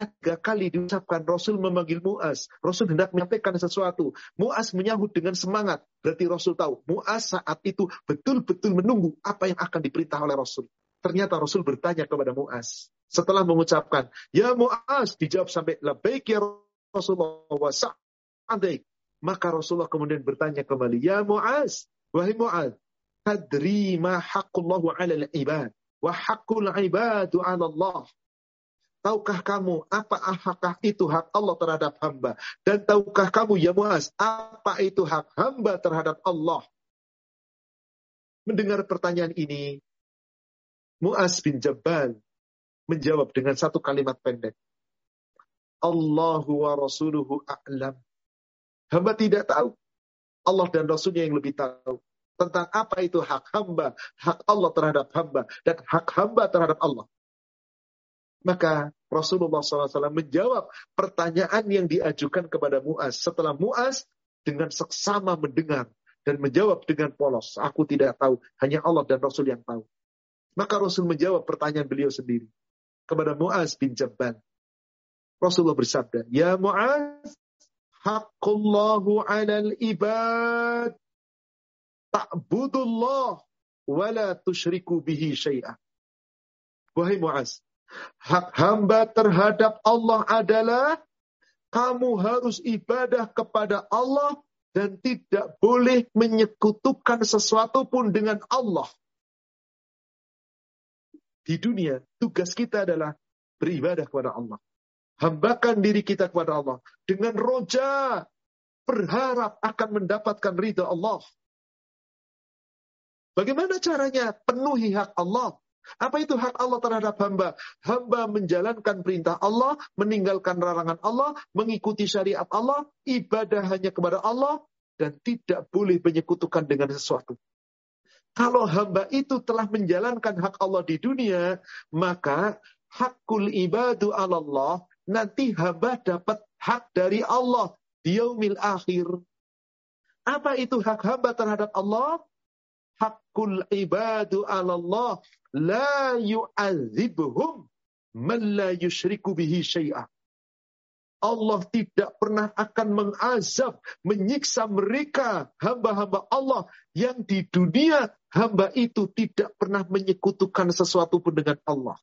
Tiga kali diucapkan Rasul memanggil Mu'az. Rasul hendak menyampaikan sesuatu. Mu'az menyambut dengan semangat. Berarti Rasul tahu. Mu'az saat itu betul-betul menunggu apa yang akan diperintah oleh Rasul. Ternyata Rasul bertanya kepada Mu'az. Setelah mengucapkan, Ya Mu'az, dijawab sampai, Labbaik ya Rasulullah wa. Maka Rasulullah kemudian bertanya kembali, Ya Mu'az, wahai Mu'az, tadri ma haqqullahu 'ala al-ibad wa haqqul ibadu 'ala Allah. Tahukah kamu apa apakah itu hak Allah terhadap hamba? Dan tahukah kamu ya Muaz, apa itu hak hamba terhadap Allah? Mendengar pertanyaan ini, Muaz bin Jabal menjawab dengan satu kalimat pendek. Allahu wa rasuluhu a'lam. Hamba tidak tahu. Allah dan Rasulnya yang lebih tahu tentang apa itu hak hamba, hak Allah terhadap hamba, dan hak hamba terhadap Allah. Maka Rasulullah SAW menjawab pertanyaan yang diajukan kepada Muaz. Setelah Muaz dengan seksama mendengar dan menjawab dengan polos. Aku tidak tahu, hanya Allah dan Rasul yang tahu. Maka Rasul menjawab pertanyaan beliau sendiri kepada Muaz bin Jabban. Rasulullah bersabda, Ya Muaz, haqqullahu alal ibad ta'budullah wala tusyriku bihi syai'ah. Wahai Muaz, hak hamba terhadap Allah adalah kamu harus ibadah kepada Allah dan tidak boleh menyekutukan sesuatu pun dengan Allah. Di dunia, tugas kita adalah beribadah kepada Allah. Hambakan diri kita kepada Allah. Dengan roja, berharap akan mendapatkan ridha Allah. Bagaimana caranya penuhi hak Allah? Apa itu hak Allah terhadap hamba? Hamba menjalankan perintah Allah, meninggalkan larangan Allah, mengikuti syariat Allah, ibadah hanya kepada Allah, dan tidak boleh menyekutukan dengan sesuatu. Kalau hamba itu telah menjalankan hak Allah di dunia, maka hakul ibadu Allah, nanti hamba dapat hak dari Allah di yaumil akhir. Apa itu hak hamba terhadap Allah? hakul ibadu Allah la yu'adzibhum man la yushriku bihi syai'ah. Allah tidak pernah akan mengazab, menyiksa mereka, hamba-hamba Allah yang di dunia hamba itu tidak pernah menyekutukan sesuatu pun dengan Allah.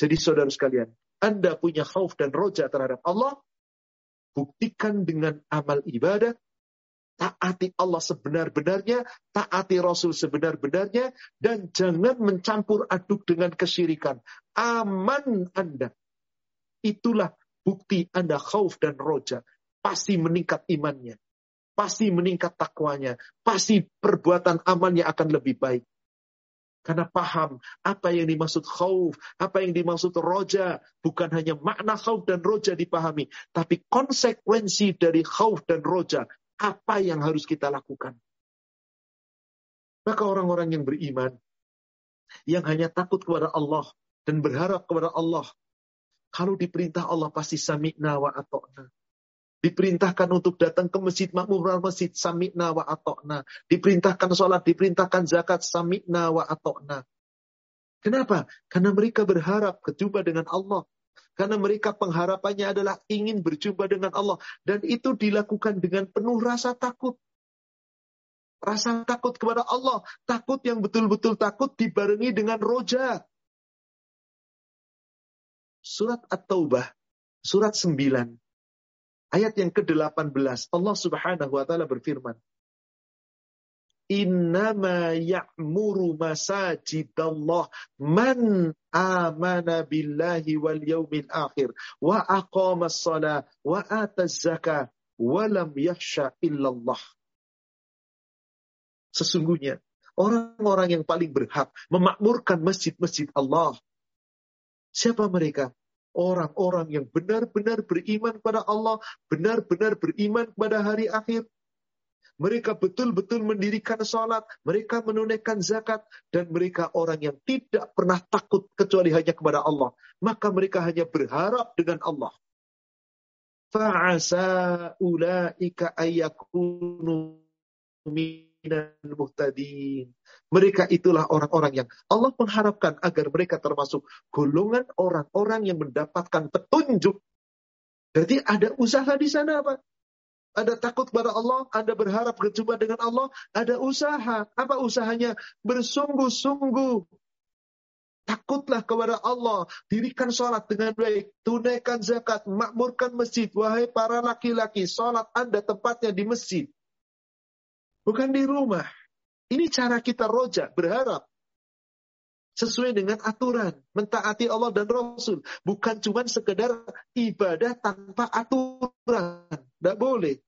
Jadi saudara sekalian, Anda punya khauf dan roja terhadap Allah, buktikan dengan amal ibadah, Taati Allah sebenar-benarnya, taati Rasul sebenar-benarnya, dan jangan mencampur aduk dengan kesyirikan. Aman Anda. Itulah bukti Anda khauf dan roja. Pasti meningkat imannya. Pasti meningkat takwanya. Pasti perbuatan amalnya akan lebih baik. Karena paham apa yang dimaksud khauf, apa yang dimaksud roja. Bukan hanya makna khauf dan roja dipahami. Tapi konsekuensi dari khauf dan roja apa yang harus kita lakukan. Maka orang-orang yang beriman, yang hanya takut kepada Allah dan berharap kepada Allah. Kalau diperintah Allah pasti sami'na wa ato'na. Diperintahkan untuk datang ke masjid makmur masjid sami'na wa ato'na. Diperintahkan sholat, diperintahkan zakat sami'na wa ato'na. Kenapa? Karena mereka berharap berjumpa dengan Allah. Karena mereka pengharapannya adalah ingin berjumpa dengan Allah. Dan itu dilakukan dengan penuh rasa takut. Rasa takut kepada Allah. Takut yang betul-betul takut dibarengi dengan roja. Surat At-Taubah, surat 9, ayat yang ke-18. Allah subhanahu wa ta'ala berfirman. Innama ya'muru masajidallah man amana billahi wal yaumil akhir wa aqama salat wa ataz zakah wa lam yakhsha illallah. Sesungguhnya orang-orang yang paling berhak memakmurkan masjid-masjid Allah. Siapa mereka? Orang-orang yang benar-benar beriman kepada Allah, benar-benar beriman kepada hari akhir, mereka betul-betul mendirikan sholat, mereka menunaikan zakat, dan mereka orang yang tidak pernah takut kecuali hanya kepada Allah. Maka mereka hanya berharap dengan Allah. Fa'asa ulaika minal muhtadin. Mereka itulah orang-orang yang Allah mengharapkan agar mereka termasuk golongan orang-orang yang mendapatkan petunjuk. Jadi ada usaha di sana apa? Ada takut kepada Allah, Anda berharap berjumpa dengan Allah, ada usaha. Apa usahanya? Bersungguh-sungguh. Takutlah kepada Allah, dirikan sholat dengan baik, tunaikan zakat, makmurkan masjid. Wahai para laki-laki, sholat Anda tempatnya di masjid. Bukan di rumah. Ini cara kita roja, berharap. Sesuai dengan aturan, mentaati Allah dan Rasul. Bukan cuma sekedar ibadah tanpa aturan. Tidak boleh.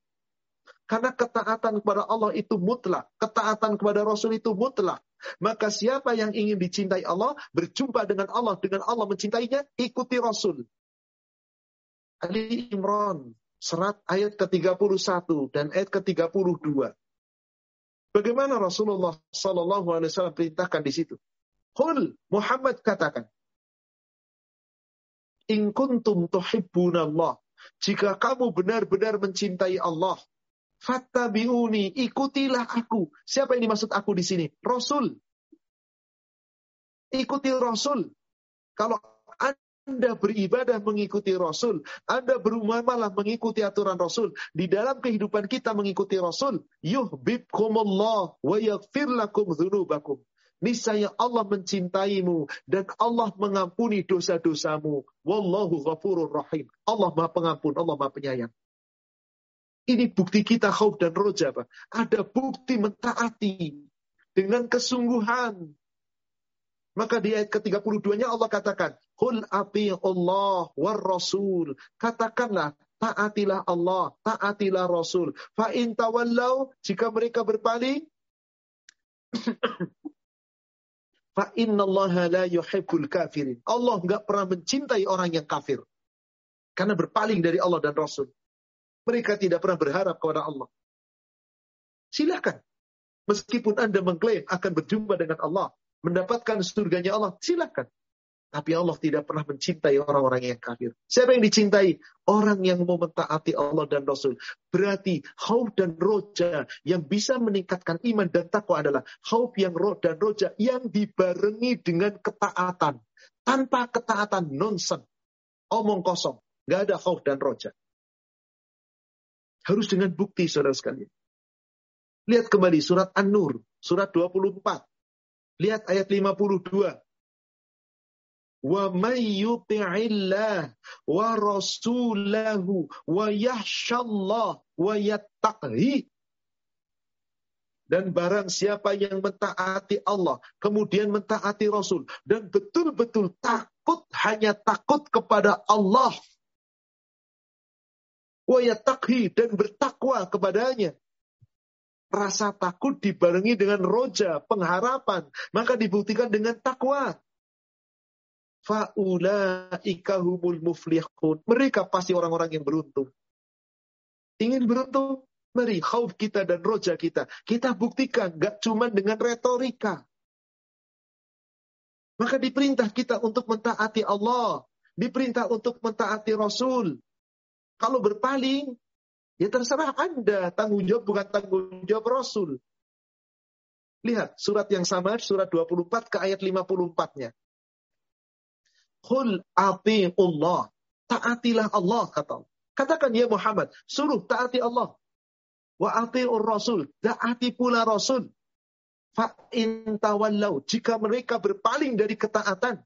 Karena ketaatan kepada Allah itu mutlak. Ketaatan kepada Rasul itu mutlak. Maka siapa yang ingin dicintai Allah, berjumpa dengan Allah, dengan Allah mencintainya, ikuti Rasul. Ali Imran, serat ayat ke-31 dan ayat ke-32. Bagaimana Rasulullah Sallallahu Alaihi Wasallam perintahkan di situ? Qul Muhammad katakan, In kuntum tuhibbunallah. Jika kamu benar-benar mencintai Allah, Fattabi'uni, ikutilah aku. Siapa yang dimaksud aku di sini? Rasul. Ikuti Rasul. Kalau anda beribadah mengikuti Rasul, Anda berumumalah mengikuti aturan Rasul, di dalam kehidupan kita mengikuti Rasul, yuhibbukumullah wa yaghfir lakum dzunubakum. Niscaya Allah mencintaimu dan Allah mengampuni dosa-dosamu. Wallahu ghafurur rahim. Allah Maha Pengampun, Allah Maha Penyayang. Ini bukti kita khauf dan roja. Pak. Ada bukti mentaati dengan kesungguhan. Maka di ayat ke-32-nya Allah katakan, Qul Allah war rasul. Katakanlah, taatilah Allah, taatilah Rasul. Fa in tawallau, jika mereka berpaling, fa innallaha la yuhibbul kafirin. Allah enggak pernah mencintai orang yang kafir. Karena berpaling dari Allah dan Rasul. Mereka tidak pernah berharap kepada Allah. Silakan. Meskipun Anda mengklaim akan berjumpa dengan Allah, mendapatkan surganya Allah, silakan. Tapi Allah tidak pernah mencintai orang-orang yang kafir. Siapa yang dicintai? Orang yang mau mentaati Allah dan Rasul. Berarti khauf dan roja yang bisa meningkatkan iman dan takwa adalah khauf yang roh dan roja yang dibarengi dengan ketaatan. Tanpa ketaatan nonsen. Omong kosong. Gak ada khauf dan roja. Harus dengan bukti saudara sekalian. Lihat kembali surat An-Nur, surat 24. Lihat ayat 52. Yuti'illah wa rasulahu wa yahshallah wa yattaqhi dan barang siapa yang mentaati Allah, kemudian mentaati Rasul, dan betul-betul takut, hanya takut kepada Allah wayatakhi dan bertakwa kepadanya. Rasa takut dibarengi dengan roja, pengharapan. Maka dibuktikan dengan takwa. Fa'ulaika humul muflihun. Mereka pasti orang-orang yang beruntung. Ingin beruntung? Mari khauf kita dan roja kita. Kita buktikan. Gak cuma dengan retorika. Maka diperintah kita untuk mentaati Allah. Diperintah untuk mentaati Rasul. Kalau berpaling, ya terserah Anda. Tanggung jawab bukan tanggung jawab Rasul. Lihat surat yang sama, surat 24 ke ayat 54-nya. Qul Allah. Taatilah Allah, kata Katakan ya Muhammad, suruh taati Allah. Wa ati'ur Rasul. Taati pula Rasul. Fa'in tawallau. Jika mereka berpaling dari ketaatan.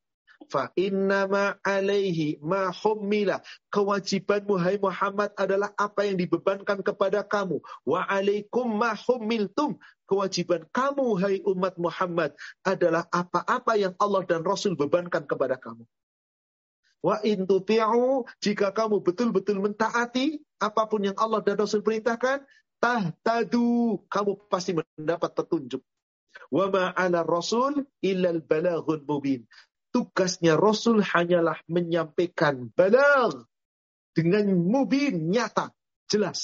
Fa'innama alaihi ma hummila. Kewajibanmu hai Muhammad adalah apa yang dibebankan kepada kamu. Wa alaikum ma hummiltum. Kewajiban kamu hai umat Muhammad adalah apa-apa yang Allah dan Rasul bebankan kepada kamu. Wa in tuti'u jika kamu betul-betul mentaati apa pun yang Allah dan Rasul perintahkan, tahtadu, kamu pasti mendapat petunjuk. Wa ma'ala rasul illal balaghul mubin. Tugasnya Rasul hanyalah menyampaikan balag dengan mubin, nyata, jelas.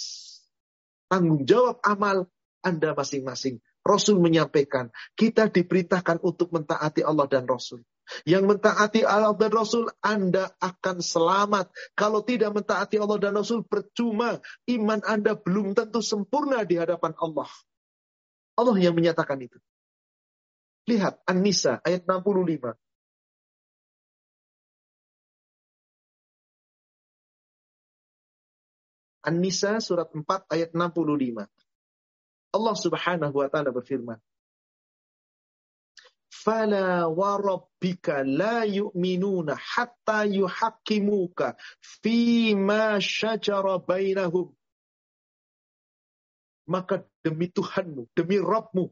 Tanggung jawab amal Anda masing-masing. Rasul menyampaikan, kita diperintahkan untuk mentaati Allah dan Rasul. Yang mentaati Allah dan Rasul, Anda akan selamat. Kalau tidak mentaati Allah dan Rasul, percuma. Iman Anda belum tentu sempurna di hadapan Allah. Allah yang menyatakan itu. Lihat An-Nisa ayat 65. An-Nisa surat 4 ayat 65. Allah Subhanahu wa taala berfirman, "Fala wa rabbika la yu'minuna hatta yuhaqqimuka fi ma syajara bainahum." Maka demi Tuhanmu, demi Rabbmu,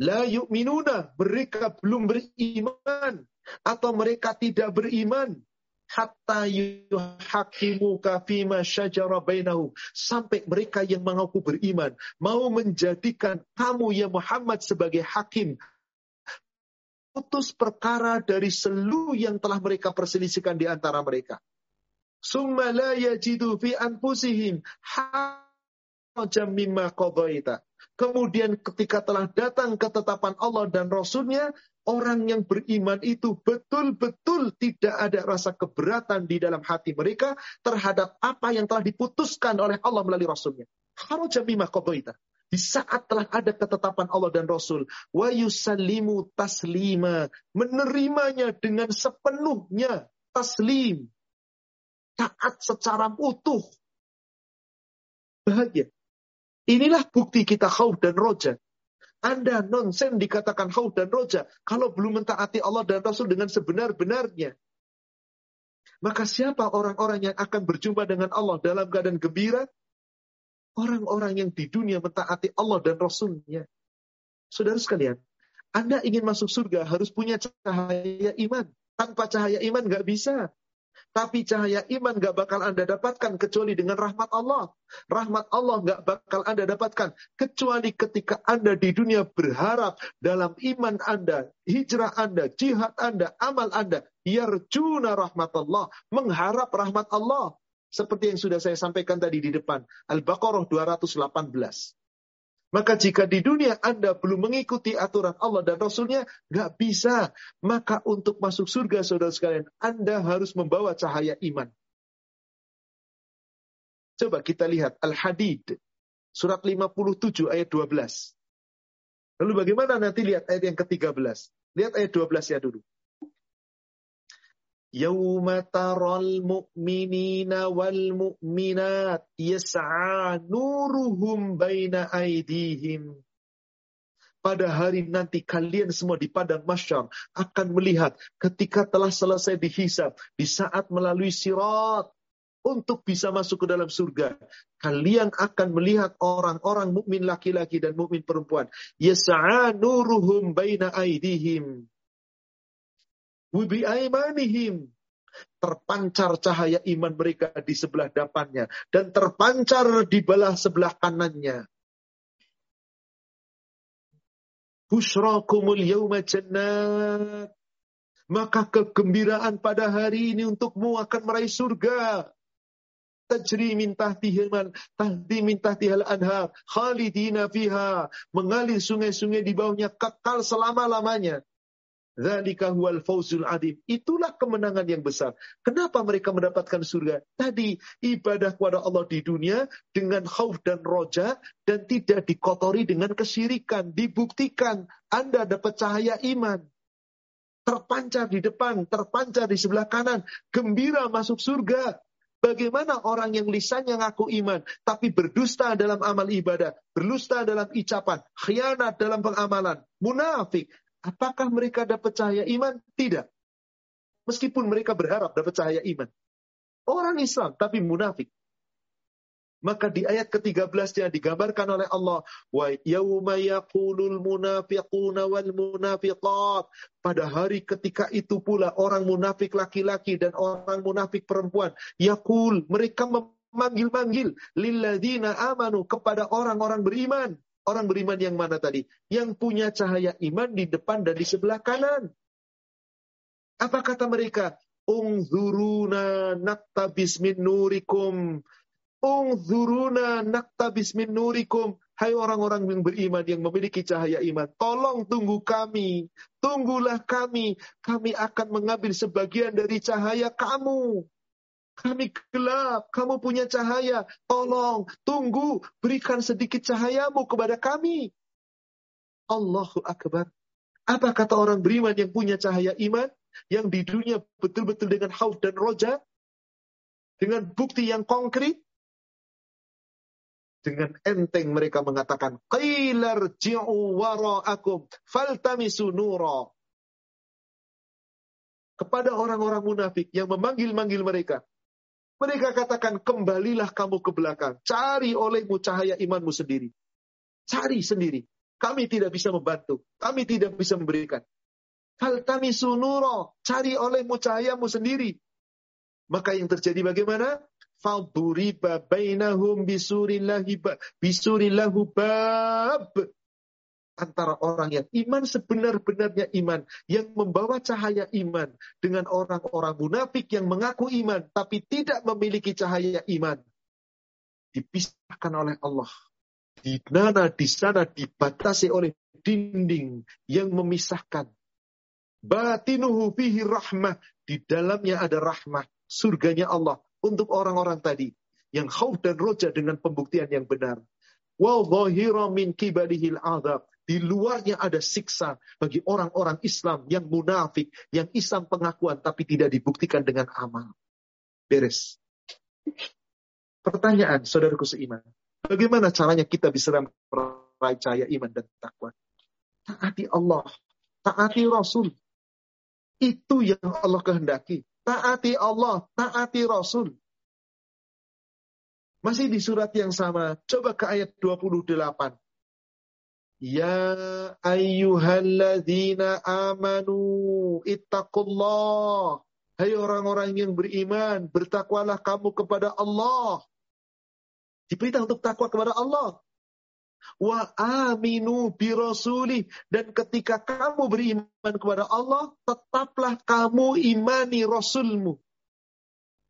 La yu'minuna. Mereka belum beriman. Atau mereka tidak beriman. Hatta yuhakimu kafima syajara bainahu. Sampai mereka yang mengaku beriman. Mau menjadikan kamu ya Muhammad sebagai hakim. Putus perkara dari seluruh yang telah mereka perselisihkan di antara mereka. Summa la anfusihim mimma Kemudian ketika telah datang ketetapan Allah dan Rasulnya, orang yang beriman itu betul-betul tidak ada rasa keberatan di dalam hati mereka terhadap apa yang telah diputuskan oleh Allah melalui Rasulnya. Haraja bima Di saat telah ada ketetapan Allah dan Rasul, wa yusallimu taslima, menerimanya dengan sepenuhnya, taslim, taat secara utuh. Bahagia. Inilah bukti kita khauf dan roja. Anda nonsen dikatakan khauf dan roja kalau belum mentaati Allah dan Rasul dengan sebenar-benarnya. Maka siapa orang-orang yang akan berjumpa dengan Allah dalam keadaan gembira? Orang-orang yang di dunia mentaati Allah dan Rasulnya. Saudara sekalian, Anda ingin masuk surga harus punya cahaya iman. Tanpa cahaya iman nggak bisa. Tapi cahaya iman gak bakal Anda dapatkan kecuali dengan rahmat Allah. Rahmat Allah gak bakal Anda dapatkan kecuali ketika Anda di dunia berharap dalam iman Anda, hijrah Anda, jihad Anda, amal Anda. Yarjuna rahmat Allah. Mengharap rahmat Allah. Seperti yang sudah saya sampaikan tadi di depan. Al-Baqarah 218. Maka jika di dunia Anda belum mengikuti aturan Allah dan Rasulnya, nggak bisa. Maka untuk masuk surga, saudara sekalian, Anda harus membawa cahaya iman. Coba kita lihat Al-Hadid, surat 57 ayat 12. Lalu bagaimana nanti lihat ayat yang ke-13? Lihat ayat 12 ya dulu. Yawma taral mu'minina wal mu'minat yas'a nuruhum baina aidihim. Pada hari nanti kalian semua di padang masyar akan melihat ketika telah selesai dihisab di saat melalui sirat untuk bisa masuk ke dalam surga. Kalian akan melihat orang-orang mukmin laki-laki dan mukmin perempuan. Yas'a nuruhum baina aidihim Wibi'aimanihim. Terpancar cahaya iman mereka di sebelah depannya. Dan terpancar di belah sebelah kanannya. Bushrakumul yawma jannat. Maka kegembiraan pada hari ini untukmu akan meraih surga. Tajri min tahtihiman, tahti min tahtihal anhar, khalidina fiha. Mengalir sungai-sungai di bawahnya kekal selama-lamanya. Dzalika huwal fawzul adim. Itulah kemenangan yang besar. Kenapa mereka mendapatkan surga? Tadi ibadah kepada Allah di dunia dengan khauf dan roja dan tidak dikotori dengan kesyirikan. Dibuktikan Anda dapat cahaya iman. Terpancar di depan, terpancar di sebelah kanan. Gembira masuk surga. Bagaimana orang yang lisannya ngaku iman, tapi berdusta dalam amal ibadah, berdusta dalam ucapan, khianat dalam pengamalan, munafik, Apakah mereka dapat cahaya iman? Tidak. Meskipun mereka berharap dapat cahaya iman. Orang Islam tapi munafik. Maka di ayat ke-13 digambarkan oleh Allah, wa munafiquna. Pada hari ketika itu pula orang munafik laki-laki dan orang munafik perempuan, yaqul, mereka memanggil-manggil lilladzina amanu kepada orang-orang beriman. Orang beriman yang mana tadi? Yang punya cahaya iman di depan dan di sebelah kanan. Apa kata mereka? Ungzuruna naktabis min nurikum. Ungzuruna naktabis min nurikum. Hai orang-orang yang beriman yang memiliki cahaya iman. Tolong tunggu kami. Tunggulah kami. Kami akan mengambil sebagian dari cahaya kamu. Kami gelap, kamu punya cahaya. Tolong, tunggu, berikan sedikit cahayamu kepada kami. Allahu Akbar. Apa kata orang beriman yang punya cahaya iman? Yang di dunia betul-betul dengan hauf dan roja? Dengan bukti yang konkret? Dengan enteng mereka mengatakan, Qilar ji'u wara'akum faltamisu nura. Kepada orang-orang munafik yang memanggil-manggil mereka, mereka katakan, kembalilah kamu ke belakang. Cari olehmu cahaya imanmu sendiri. Cari sendiri. Kami tidak bisa membantu. Kami tidak bisa memberikan. Faltami sunuro. Cari olehmu cahayamu sendiri. Maka yang terjadi bagaimana? Bainahum bisurillahu bab antara orang yang iman sebenar-benarnya iman, yang membawa cahaya iman, dengan orang-orang munafik yang mengaku iman, tapi tidak memiliki cahaya iman. Dipisahkan oleh Allah. Di mana di sana dibatasi oleh dinding yang memisahkan. Batinuhu fihi rahmah. Di dalamnya ada rahmah. Surganya Allah. Untuk orang-orang tadi. Yang khauf dan roja dengan pembuktian yang benar. Wa min kibalihil adab di luarnya ada siksa bagi orang-orang Islam yang munafik, yang Islam pengakuan tapi tidak dibuktikan dengan amal. Beres. Pertanyaan, saudaraku seiman. Bagaimana caranya kita bisa meraih iman dan takwa? Taati Allah, taati Rasul. Itu yang Allah kehendaki. Taati Allah, taati Rasul. Masih di surat yang sama, coba ke ayat 28. Ya ayyuhalladzina amanu ittaqullah. Hai orang-orang yang beriman, bertakwalah kamu kepada Allah. Diperintah untuk takwa kepada Allah. Wa aminu bi rasuli dan ketika kamu beriman kepada Allah, tetaplah kamu imani rasulmu.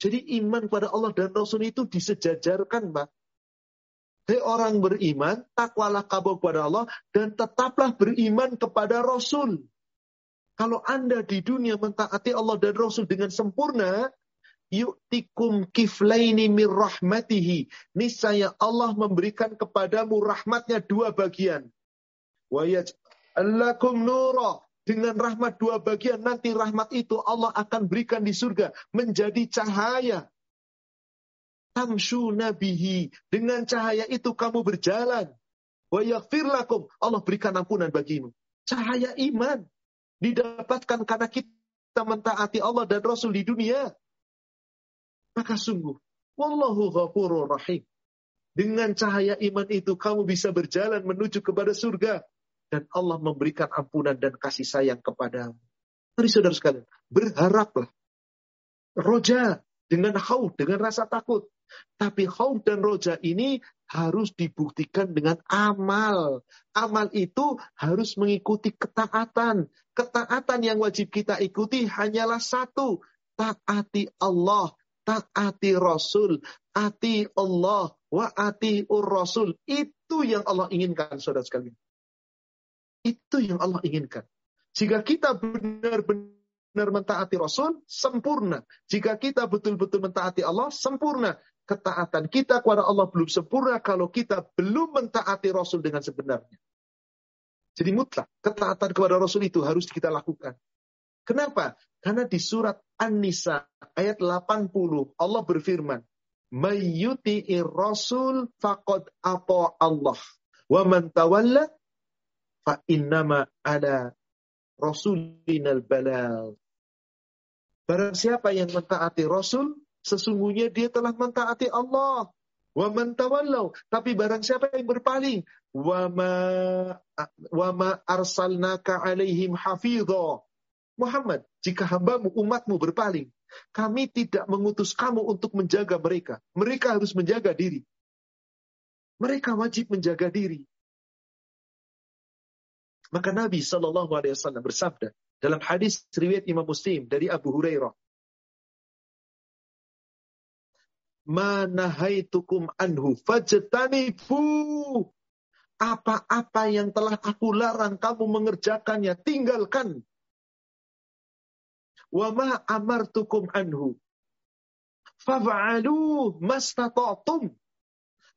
Jadi iman kepada Allah dan Rasul itu disejajarkan, Mbak. Hei orang beriman, takwalah kamu kepada Allah dan tetaplah beriman kepada Rasul. Kalau Anda di dunia mentaati Allah dan Rasul dengan sempurna, yu'tikum kiflaini mir rahmatihi. Niscaya Allah memberikan kepadamu rahmatnya dua bagian. Wa yaj'alakum nura. Dengan rahmat dua bagian, nanti rahmat itu Allah akan berikan di surga menjadi cahaya tamshu nabihi. Dengan cahaya itu kamu berjalan. Wa lakum. Allah berikan ampunan bagimu. Cahaya iman. Didapatkan karena kita mentaati Allah dan Rasul di dunia. Maka sungguh. Wallahu ghafurur rahim. Dengan cahaya iman itu kamu bisa berjalan menuju kepada surga. Dan Allah memberikan ampunan dan kasih sayang kepadamu. Mari saudara sekalian, berharaplah. Roja dengan haud, dengan rasa takut. Tapi khauf dan roja ini harus dibuktikan dengan amal. Amal itu harus mengikuti ketaatan. Ketaatan yang wajib kita ikuti hanyalah satu. Taati Allah, taati Rasul, ati Allah, wa ati ur Rasul. Itu yang Allah inginkan, saudara sekalian. Itu yang Allah inginkan. Jika kita benar-benar mentaati Rasul, sempurna. Jika kita betul-betul mentaati Allah, sempurna. Ketaatan kita kepada Allah belum sempurna kalau kita belum mentaati Rasul dengan sebenarnya. Jadi mutlak, ketaatan kepada Rasul itu harus kita lakukan. Kenapa? Karena di surat An-Nisa ayat 80 Allah berfirman, "Mayyuti'ir rasul faqad apa Allah wa man tawalla fa innama ada rasulinal balal." Barang siapa yang mentaati Rasul, sesungguhnya dia telah mentaati Allah. Wa man. Tapi barang siapa yang berpaling, wa ma wa ma arsalnaka alaihim hafidha. Muhammad, jika hambamu, umatmu berpaling, kami tidak mengutus kamu untuk menjaga mereka. Mereka harus menjaga diri. Mereka wajib menjaga diri. Maka Nabi Shallallahu Alaihi Wasallam bersabda dalam hadis riwayat Imam Muslim dari Abu Hurairah, manahaitukum anhu fajtanibu. Apa-apa yang telah aku larang kamu mengerjakannya tinggalkan. Wa ma amartukum anhu. Faf'alu mastata'tum.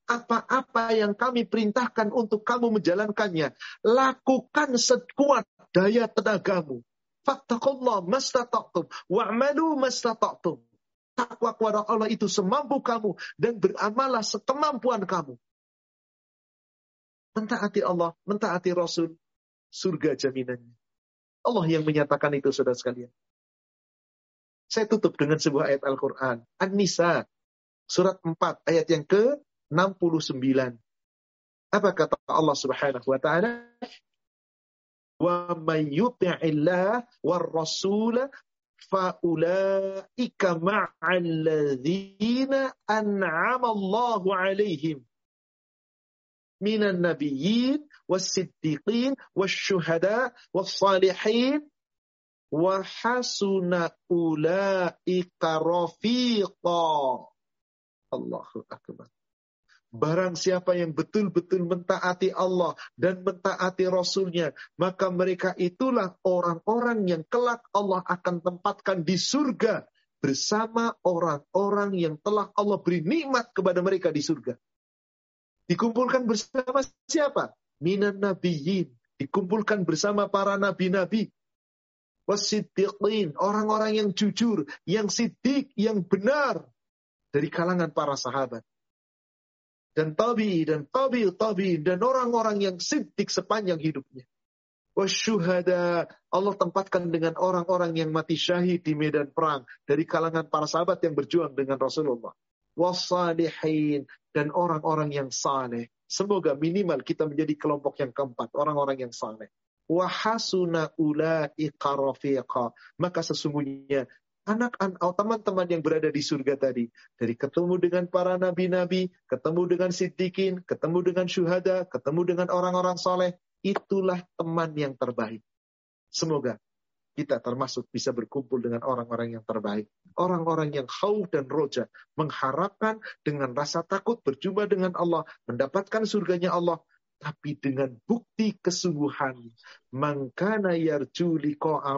Apa-apa yang kami perintahkan untuk kamu menjalankannya lakukan sekuat daya tenagamu. Fattaqullah mastata'tum. Wa'malu mastata'tum takwa kepada Allah itu semampu kamu dan beramalah sekemampuan kamu. Mentaati Allah, mentaati Rasul, surga jaminannya. Allah yang menyatakan itu saudara sekalian. Saya tutup dengan sebuah ayat Al-Quran. An-Nisa, surat 4, ayat yang ke-69. Apa kata Allah subhanahu wa ta'ala? May yuti'illah war rasul فَأُولَٰئِكَ مَعَ الَّذِينَ أَنْعَمَ اللَّهُ عَلَيْهِمْ مِنَ النَّبِيِّينَ وَالصِّدِّيقِينَ وَالشُّهَدَاءِ وَالصَّالِحِينَ وَحَسُنَ أُولَٰئِكَ رَفِيقًا. الله أكبر. Barang siapa yang betul-betul mentaati Allah dan mentaati Rasulnya, maka mereka itulah orang-orang yang kelak Allah akan tempatkan di surga bersama orang-orang yang telah Allah beri nikmat kepada mereka di surga. Dikumpulkan bersama siapa? Minan nabiyyin. Dikumpulkan bersama para nabi-nabi. Wasiddiqin. Orang-orang yang jujur, yang sidik, yang benar. Dari kalangan para sahabat dan tabi dan tabi tabi dan orang-orang yang siddiq sepanjang hidupnya. Wasyuhada Allah tempatkan dengan orang-orang yang mati syahid di medan perang dari kalangan para sahabat yang berjuang dengan Rasulullah. Wasalihin dan orang-orang yang saleh. Semoga minimal kita menjadi kelompok yang keempat, orang-orang yang saleh. Wahasuna rafiqa. Maka sesungguhnya anak-anak atau teman-teman yang berada di surga tadi. Dari ketemu dengan para nabi-nabi, ketemu dengan siddiqin, ketemu dengan syuhada, ketemu dengan orang-orang soleh. Itulah teman yang terbaik. Semoga kita termasuk bisa berkumpul dengan orang-orang yang terbaik. Orang-orang yang khauf dan roja. Mengharapkan dengan rasa takut berjumpa dengan Allah. Mendapatkan surganya Allah. Tapi dengan bukti kesungguhan. Mangkana yarju liqa'a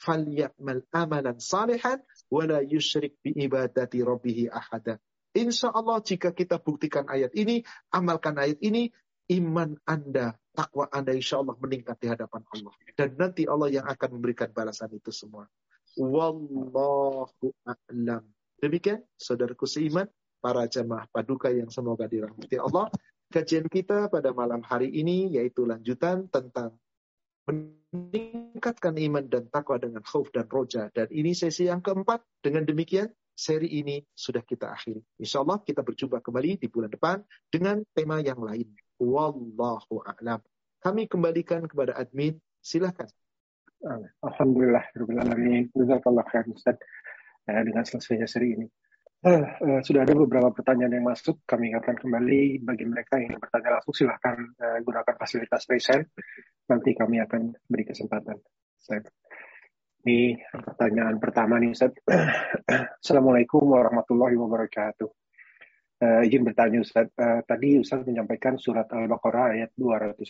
falyamal amalan salihan wala yusyrik bi ibadati rabbih ahada. Insya Allah jika kita buktikan ayat ini, amalkan ayat ini, iman Anda, takwa Anda insya Allah meningkat di hadapan Allah. Dan nanti Allah yang akan memberikan balasan itu semua. Wallahu a'lam. Demikian, saudaraku seiman, para jamaah paduka yang semoga dirahmati Allah. Kajian kita pada malam hari ini yaitu lanjutan tentang meningkatkan iman dan takwa dengan khauf dan roja. Dan ini sesi yang keempat. Dengan demikian, seri ini sudah kita akhiri. Insya Allah kita berjumpa kembali di bulan depan dengan tema yang lain. Wallahu a'lam. Kami kembalikan kepada admin. Silakan. Alhamdulillah. Jazakallah khair Ustaz. Eh, dengan selesainya seri ini. Uh, uh, sudah ada beberapa pertanyaan yang masuk. Kami ingatkan kembali bagi mereka yang bertanya langsung silahkan uh, gunakan fasilitas raise Nanti kami akan beri kesempatan. Saya. Ini pertanyaan pertama nih Ustaz. Assalamualaikum warahmatullahi wabarakatuh. Uh, izin bertanya Ustaz. Uh, tadi Ustaz menyampaikan surat Al-Baqarah ayat 218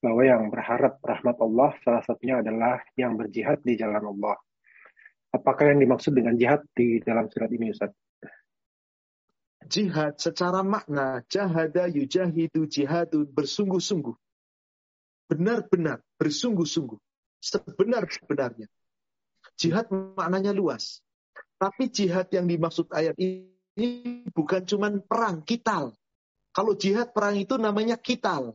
bahwa yang berharap rahmat Allah salah satunya adalah yang berjihad di jalan Allah. Apakah yang dimaksud dengan jihad di dalam surat ini Ustaz? Jihad secara makna jahada yujahidu jihadun bersungguh-sungguh. Benar-benar bersungguh-sungguh. Sebenar-benarnya. Jihad maknanya luas. Tapi jihad yang dimaksud ayat ini bukan cuma perang, kital. Kalau jihad perang itu namanya kital.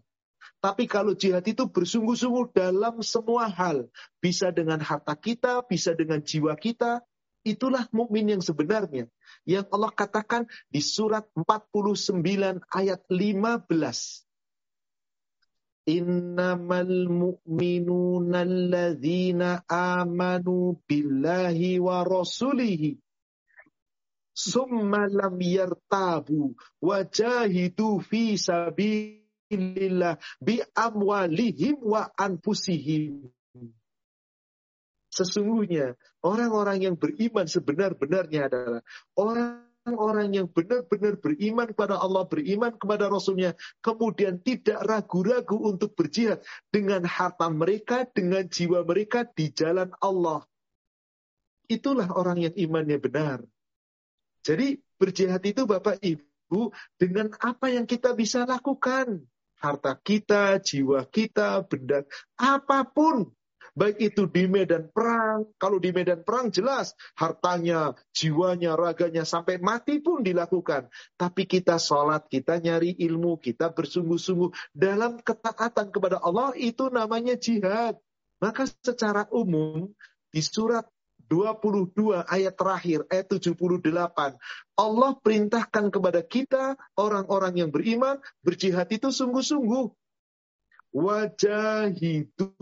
Tapi kalau jihad itu bersungguh-sungguh dalam semua hal, bisa dengan harta kita, bisa dengan jiwa kita, itulah mukmin yang sebenarnya. Yang Allah katakan di surat 49 ayat 15. Innamal mu'minuna alladzina amanu billahi wa rasulihi summa lam yartabu wajahidu fi sabil lillah bi amwalihim wa anfusihim. Sesungguhnya orang-orang yang beriman sebenar-benarnya adalah orang-orang yang benar-benar beriman kepada Allah, beriman kepada Rasulnya, kemudian tidak ragu-ragu untuk berjihad dengan harta mereka, dengan jiwa mereka di jalan Allah. Itulah orang yang imannya benar. Jadi berjihad itu Bapak Ibu dengan apa yang kita bisa lakukan harta kita, jiwa kita, benda, apa pun. Baik itu di medan perang, kalau di medan perang jelas hartanya, jiwanya, raganya sampai mati pun dilakukan. Tapi kita sholat, kita nyari ilmu, kita bersungguh-sungguh dalam ketaatan kepada Allah itu namanya jihad. Maka secara umum di surat 22 ayat terakhir, ayat 78. Allah perintahkan kepada kita, orang-orang yang beriman, berjihad itu sungguh-sungguh. Wajahidu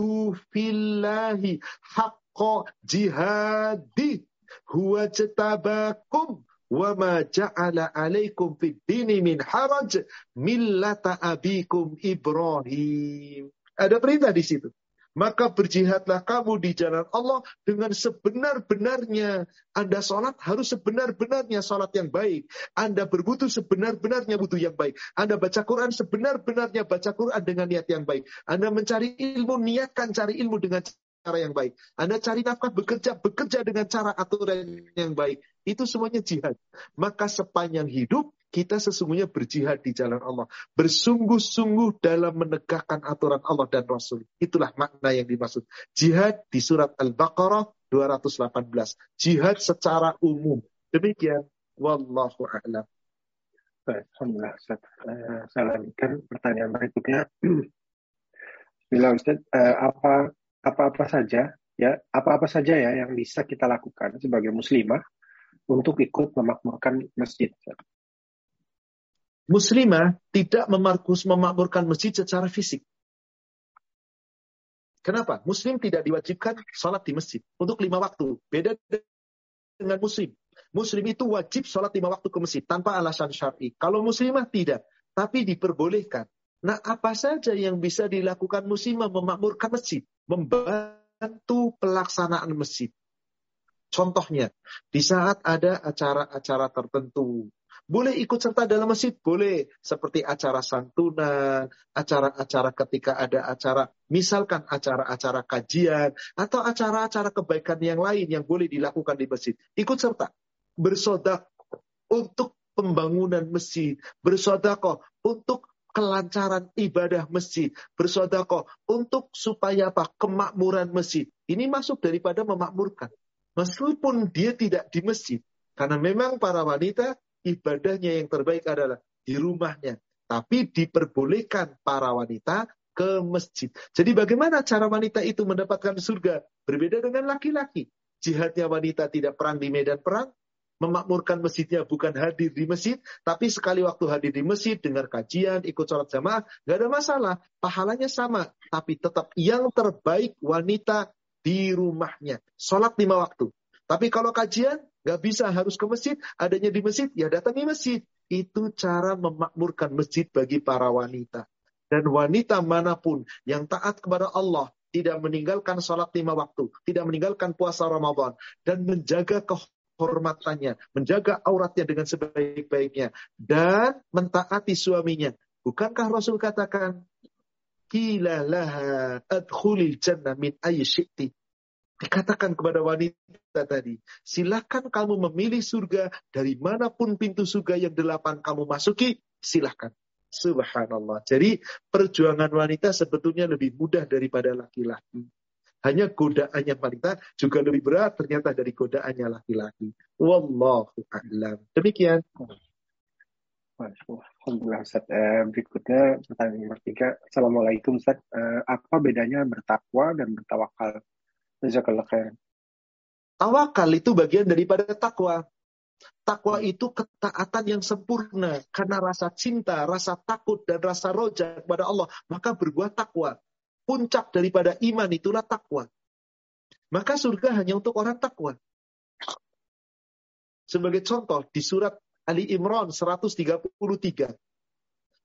fillahi haqqa jihadi huwa jatabakum wa ma ja'ala alaikum fid dini min haraj millata abikum Ibrahim. Ada perintah di situ. Maka berjihadlah kamu di jalan Allah dengan sebenar-benarnya. Anda sholat harus sebenar-benarnya sholat yang baik. Anda berbutuh sebenar-benarnya butuh yang baik. Anda baca Quran sebenar-benarnya baca Quran dengan niat yang baik. Anda mencari ilmu, niatkan cari ilmu dengan cara yang baik. Anda cari nafkah, bekerja, bekerja dengan cara aturan yang baik. Itu semuanya jihad. Maka sepanjang hidup, kita sesungguhnya berjihad di jalan Allah. Bersungguh-sungguh dalam menegakkan aturan Allah dan Rasul. Itulah makna yang dimaksud. Jihad di surat Al-Baqarah 218. Jihad secara umum. Demikian. Wallahu a'lam. Alhamdulillah. Uh, saya lanjutkan pertanyaan berikutnya. Bila Ustaz, uh, apa apa-apa saja ya apa-apa saja ya yang bisa kita lakukan sebagai muslimah untuk ikut memakmurkan masjid. Muslimah tidak memarkus memakmurkan masjid secara fisik. Kenapa? Muslim tidak diwajibkan sholat di masjid untuk lima waktu. Beda dengan muslim. Muslim itu wajib sholat lima waktu ke masjid tanpa alasan syar'i. Kalau muslimah tidak, tapi diperbolehkan. Nah, apa saja yang bisa dilakukan muslimah memakmurkan masjid? Membantu pelaksanaan masjid. Contohnya, di saat ada acara-acara tertentu, boleh ikut serta dalam masjid? Boleh. Seperti acara santunan, acara-acara ketika ada acara, misalkan acara-acara kajian, atau acara-acara kebaikan yang lain yang boleh dilakukan di masjid. Ikut serta. Bersodak untuk pembangunan masjid. Bersodakoh untuk kelancaran ibadah masjid. Bersodakoh untuk supaya apa? Kemakmuran masjid. Ini masuk daripada memakmurkan. Meskipun dia tidak di masjid. Karena memang para wanita ibadahnya yang terbaik adalah di rumahnya. Tapi diperbolehkan para wanita ke masjid. Jadi bagaimana cara wanita itu mendapatkan surga? Berbeda dengan laki-laki. Jihadnya wanita tidak perang di medan perang, memakmurkan masjidnya bukan hadir di masjid, tapi sekali waktu hadir di masjid, dengar kajian, ikut sholat jamaah, nggak ada masalah. Pahalanya sama, tapi tetap yang terbaik wanita di rumahnya. Sholat lima waktu. Tapi kalau kajian, Gak bisa harus ke masjid, adanya di masjid, ya datangi masjid. Itu cara memakmurkan masjid bagi para wanita. Dan wanita mana pun yang taat kepada Allah, tidak meninggalkan sholat lima waktu, tidak meninggalkan puasa Ramadan, dan menjaga kehormatannya, menjaga auratnya dengan sebaik-baiknya, dan mentaati suaminya. Bukankah Rasul katakan, Kila laha adkhulil jannah min syi'ti. Dikatakan kepada wanita tadi, silakan kamu memilih surga dari mana pun pintu surga yang delapan kamu masuki, silahkan. Subhanallah. Jadi perjuangan wanita sebetulnya lebih mudah daripada laki-laki. Hanya godaannya wanita juga lebih berat ternyata dari godaannya laki-laki. Wallahu a'lam. Demikian. Alhamdulillah Ustaz. Eh, berikutnya pertanyaan nomor tiga. Assalamualaikum Ustaz. Eh, apa bedanya bertakwa dan bertawakal? Tawakal itu bagian daripada takwa. Takwa itu ketaatan yang sempurna. Karena rasa cinta, rasa takut, dan rasa roja kepada Allah. Maka berbuat takwa. Puncak daripada iman itulah takwa. Maka surga hanya untuk orang takwa. Sebagai contoh, di surat Ali Imran 133.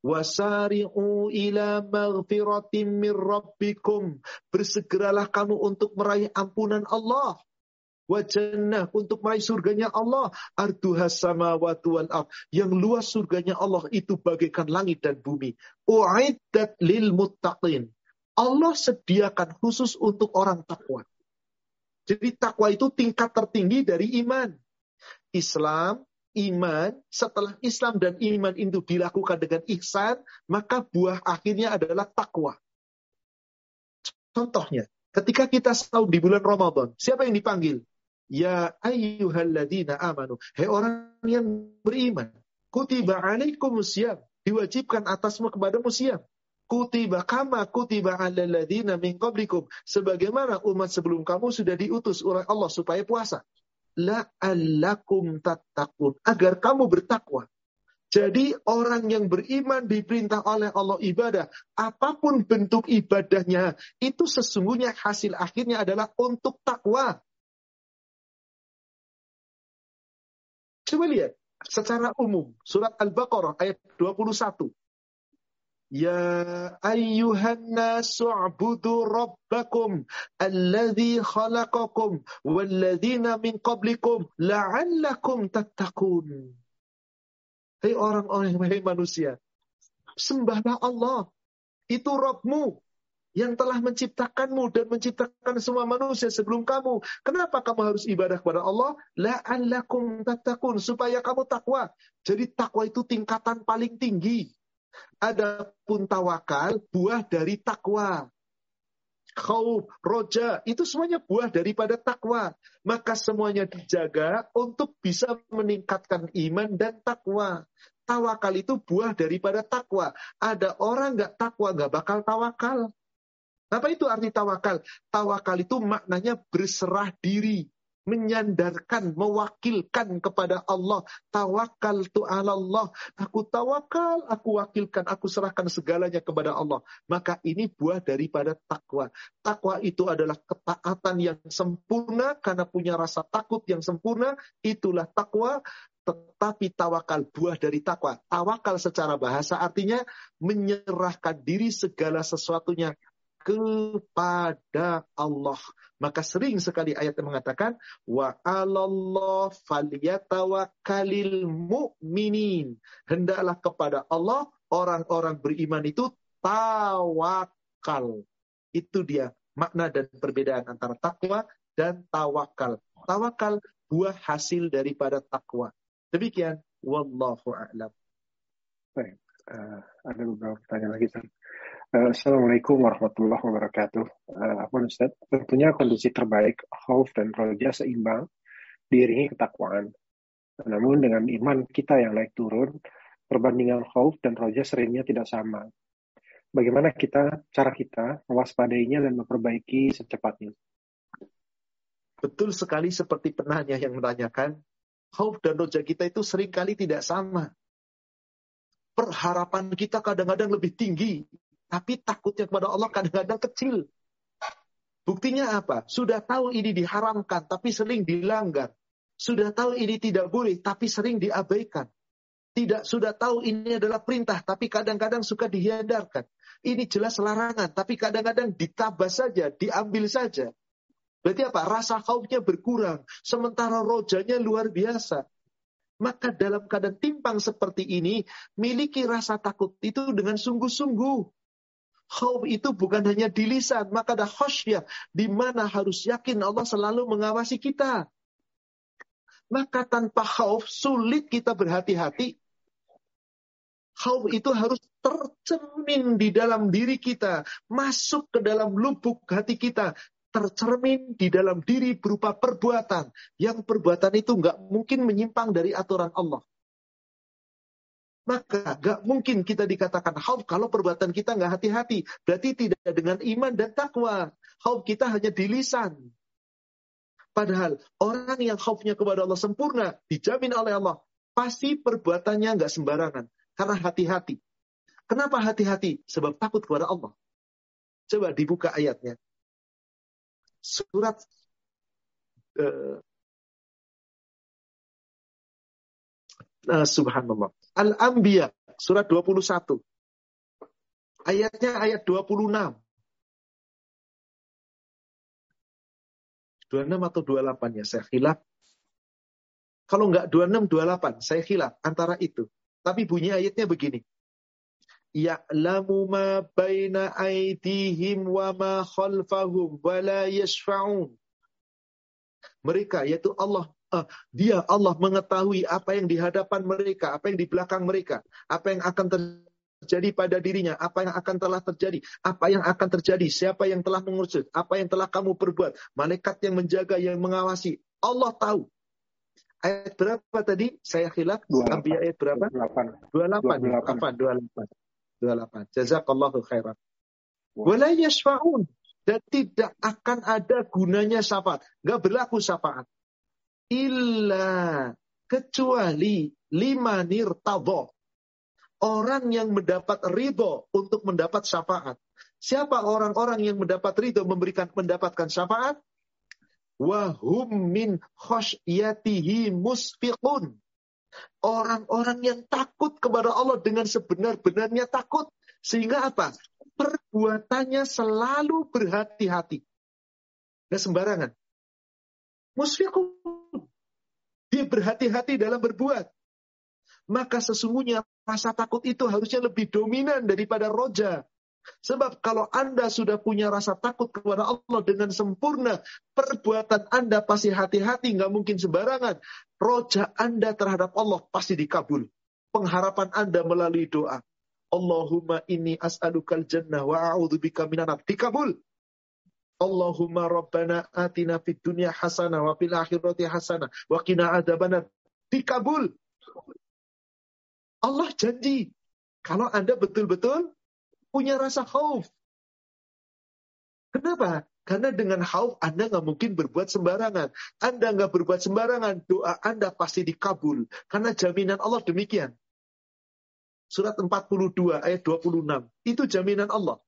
Wasari'u ila maghfiratin min rabbikum. Bersegeralah kamu untuk meraih ampunan Allah. Wajannah untuk meraih surganya Allah. Arduhas samawati wal ard. Yang luas surganya Allah itu bagaikan langit dan bumi. U'iddat lil muttaqin. Allah sediakan khusus untuk orang takwa. Jadi takwa itu tingkat tertinggi dari iman. Islam, iman, setelah Islam dan iman itu dilakukan dengan ihsan, maka buah akhirnya adalah takwa. Contohnya, ketika kita sahur di bulan Ramadan, siapa yang dipanggil? Ya ayyuhalladzina amanu. Hei orang yang beriman. Kutiba alaikum siyam. Diwajibkan atasmu kepada siam. Kutiba kama kutiba alalladzina min qablikum. Sebagaimana umat sebelum kamu sudah diutus oleh Allah supaya puasa la'allakum tattaqun. Agar kamu bertakwa. Jadi orang yang beriman diperintah oleh Allah ibadah, apa pun bentuk ibadahnya, itu sesungguhnya hasil akhirnya adalah untuk takwa. Coba lihat secara umum surat Al-Baqarah ayat 21. Ya ayyuhan nasu abudu rabbakum alladhi khalaqakum walladhina min qablikum la'allakum tattaqun. Hei orang-orang yang manusia, sembahlah Allah. Itu Rabbmu yang telah menciptakanmu dan menciptakan semua manusia sebelum kamu. Kenapa kamu harus ibadah kepada Allah? La'allakum tattaqun. Supaya kamu takwa. Jadi takwa itu tingkatan paling tinggi. Adapun tawakal buah dari takwa. Khauf, roja, itu semuanya buah daripada takwa. Maka semuanya dijaga untuk bisa meningkatkan iman dan takwa. Tawakal itu buah daripada takwa. Ada orang nggak takwa, nggak bakal tawakal. Apa itu arti tawakal? Tawakal itu maknanya berserah diri menyandarkan, mewakilkan kepada Allah. Tawakal tu Allah. Aku tawakal, aku wakilkan, aku serahkan segalanya kepada Allah. Maka ini buah daripada takwa. Takwa itu adalah ketaatan yang sempurna karena punya rasa takut yang sempurna. Itulah takwa. Tetapi tawakal buah dari takwa. Tawakal secara bahasa artinya menyerahkan diri segala sesuatunya kepada Allah. Maka sering sekali ayat yang mengatakan wa Allah falyatawakkalil mu'minin. Hendaklah kepada Allah orang-orang beriman itu tawakal. Itu dia makna dan perbedaan antara takwa dan tawakal. Tawakal buah hasil daripada takwa. Demikian wallahu a'lam. Baik, uh, ada beberapa pertanyaan lagi. Eh, Assalamualaikum warahmatullahi wabarakatuh. Uh, Ustaz? Tentunya kondisi terbaik, khauf dan roja seimbang, diiringi ketakwaan. Namun dengan iman kita yang naik turun, perbandingan khauf dan roja seringnya tidak sama. Bagaimana kita, cara kita mewaspadainya dan memperbaiki secepatnya? Betul sekali seperti penanya yang menanyakan, khauf dan roja kita itu sering kali tidak sama. Perharapan kita kadang-kadang lebih tinggi tapi takutnya kepada Allah kadang-kadang kecil. Buktinya apa? Sudah tahu ini diharamkan, tapi sering dilanggar. Sudah tahu ini tidak boleh, tapi sering diabaikan. Tidak sudah tahu ini adalah perintah, tapi kadang-kadang suka dihindarkan. Ini jelas larangan, tapi kadang-kadang ditabas saja, diambil saja. Berarti apa? Rasa khaufnya berkurang. Sementara rojanya luar biasa. Maka dalam keadaan timpang seperti ini, miliki rasa takut itu dengan sungguh-sungguh. Khauf itu bukan hanya di lisan, maka ada khosyah di mana harus yakin Allah selalu mengawasi kita. Maka tanpa khauf sulit kita berhati-hati. Khauf itu harus tercermin di dalam diri kita, masuk ke dalam lubuk hati kita, tercermin di dalam diri berupa perbuatan. Yang perbuatan itu nggak mungkin menyimpang dari aturan Allah. Maka nggak mungkin kita dikatakan hauf kalau perbuatan kita nggak hati-hati. Berarti tidak dengan iman dan takwa. Hauf kita hanya di lisan. Padahal orang yang khaufnya kepada Allah sempurna, dijamin oleh Allah, pasti perbuatannya nggak sembarangan. Karena hati-hati. Kenapa hati-hati? Sebab takut kepada Allah. Coba dibuka ayatnya surat uh, uh, subhanallah. Al-Anbiya surat 21. Ayatnya ayat 26. 26 atau 28 ya, saya khilaf. Kalau enggak 26, 28, saya khilaf antara itu. Tapi bunyi ayatnya begini ya'lamu ma baina aydihim wa ma khalfahum wa la yashfa'un. Mereka yaitu Allah uh, dia Allah mengetahui apa yang di hadapan mereka, apa yang di belakang mereka, apa yang akan terjadi pada dirinya, apa yang akan telah terjadi, apa yang akan terjadi, siapa yang telah mengurus, apa yang telah kamu perbuat, malaikat yang menjaga, yang mengawasi. Allah tahu. Ayat berapa tadi? Saya khilaf. Ambil ayat berapa? 28. 28. 28. 28. 28. Jazakallahu khairan. Wala yashfa'un. Dan tidak akan ada gunanya syafaat. Gak berlaku syafaat. Illa kecuali lima nirtadho. Orang yang mendapat ridho untuk mendapat syafaat. Siapa orang-orang yang mendapat ridho memberikan mendapatkan syafaat? Wahum min khosyatihi musfiqun Orang-orang yang takut kepada Allah dengan sebenar-benarnya takut. Sehingga apa? Perbuatannya selalu berhati-hati. Nggak sembarangan. Musfiqun. Dia berhati-hati dalam berbuat. Maka sesungguhnya rasa takut itu harusnya lebih dominan daripada roja. Sebab kalau Anda sudah punya rasa takut kepada Allah dengan sempurna, perbuatan Anda pasti hati-hati, nggak mungkin sembarangan. Roja Anda terhadap Allah pasti dikabul. Pengharapan Anda melalui doa. Allahumma inni as'alukal jannah wa bika minan Dikabul. Allahumma rabbana atina fid dunya hasanah wa fil akhirati hasanah wa qina adzabannar. Dikabul. Allah janji kalau Anda betul-betul punya rasa khauf. Kenapa? Karena dengan khauf Anda nggak mungkin berbuat sembarangan. Anda nggak berbuat sembarangan, doa Anda pasti dikabul. Karena jaminan Allah demikian. Surat 42 ayat 26. Itu jaminan Allah.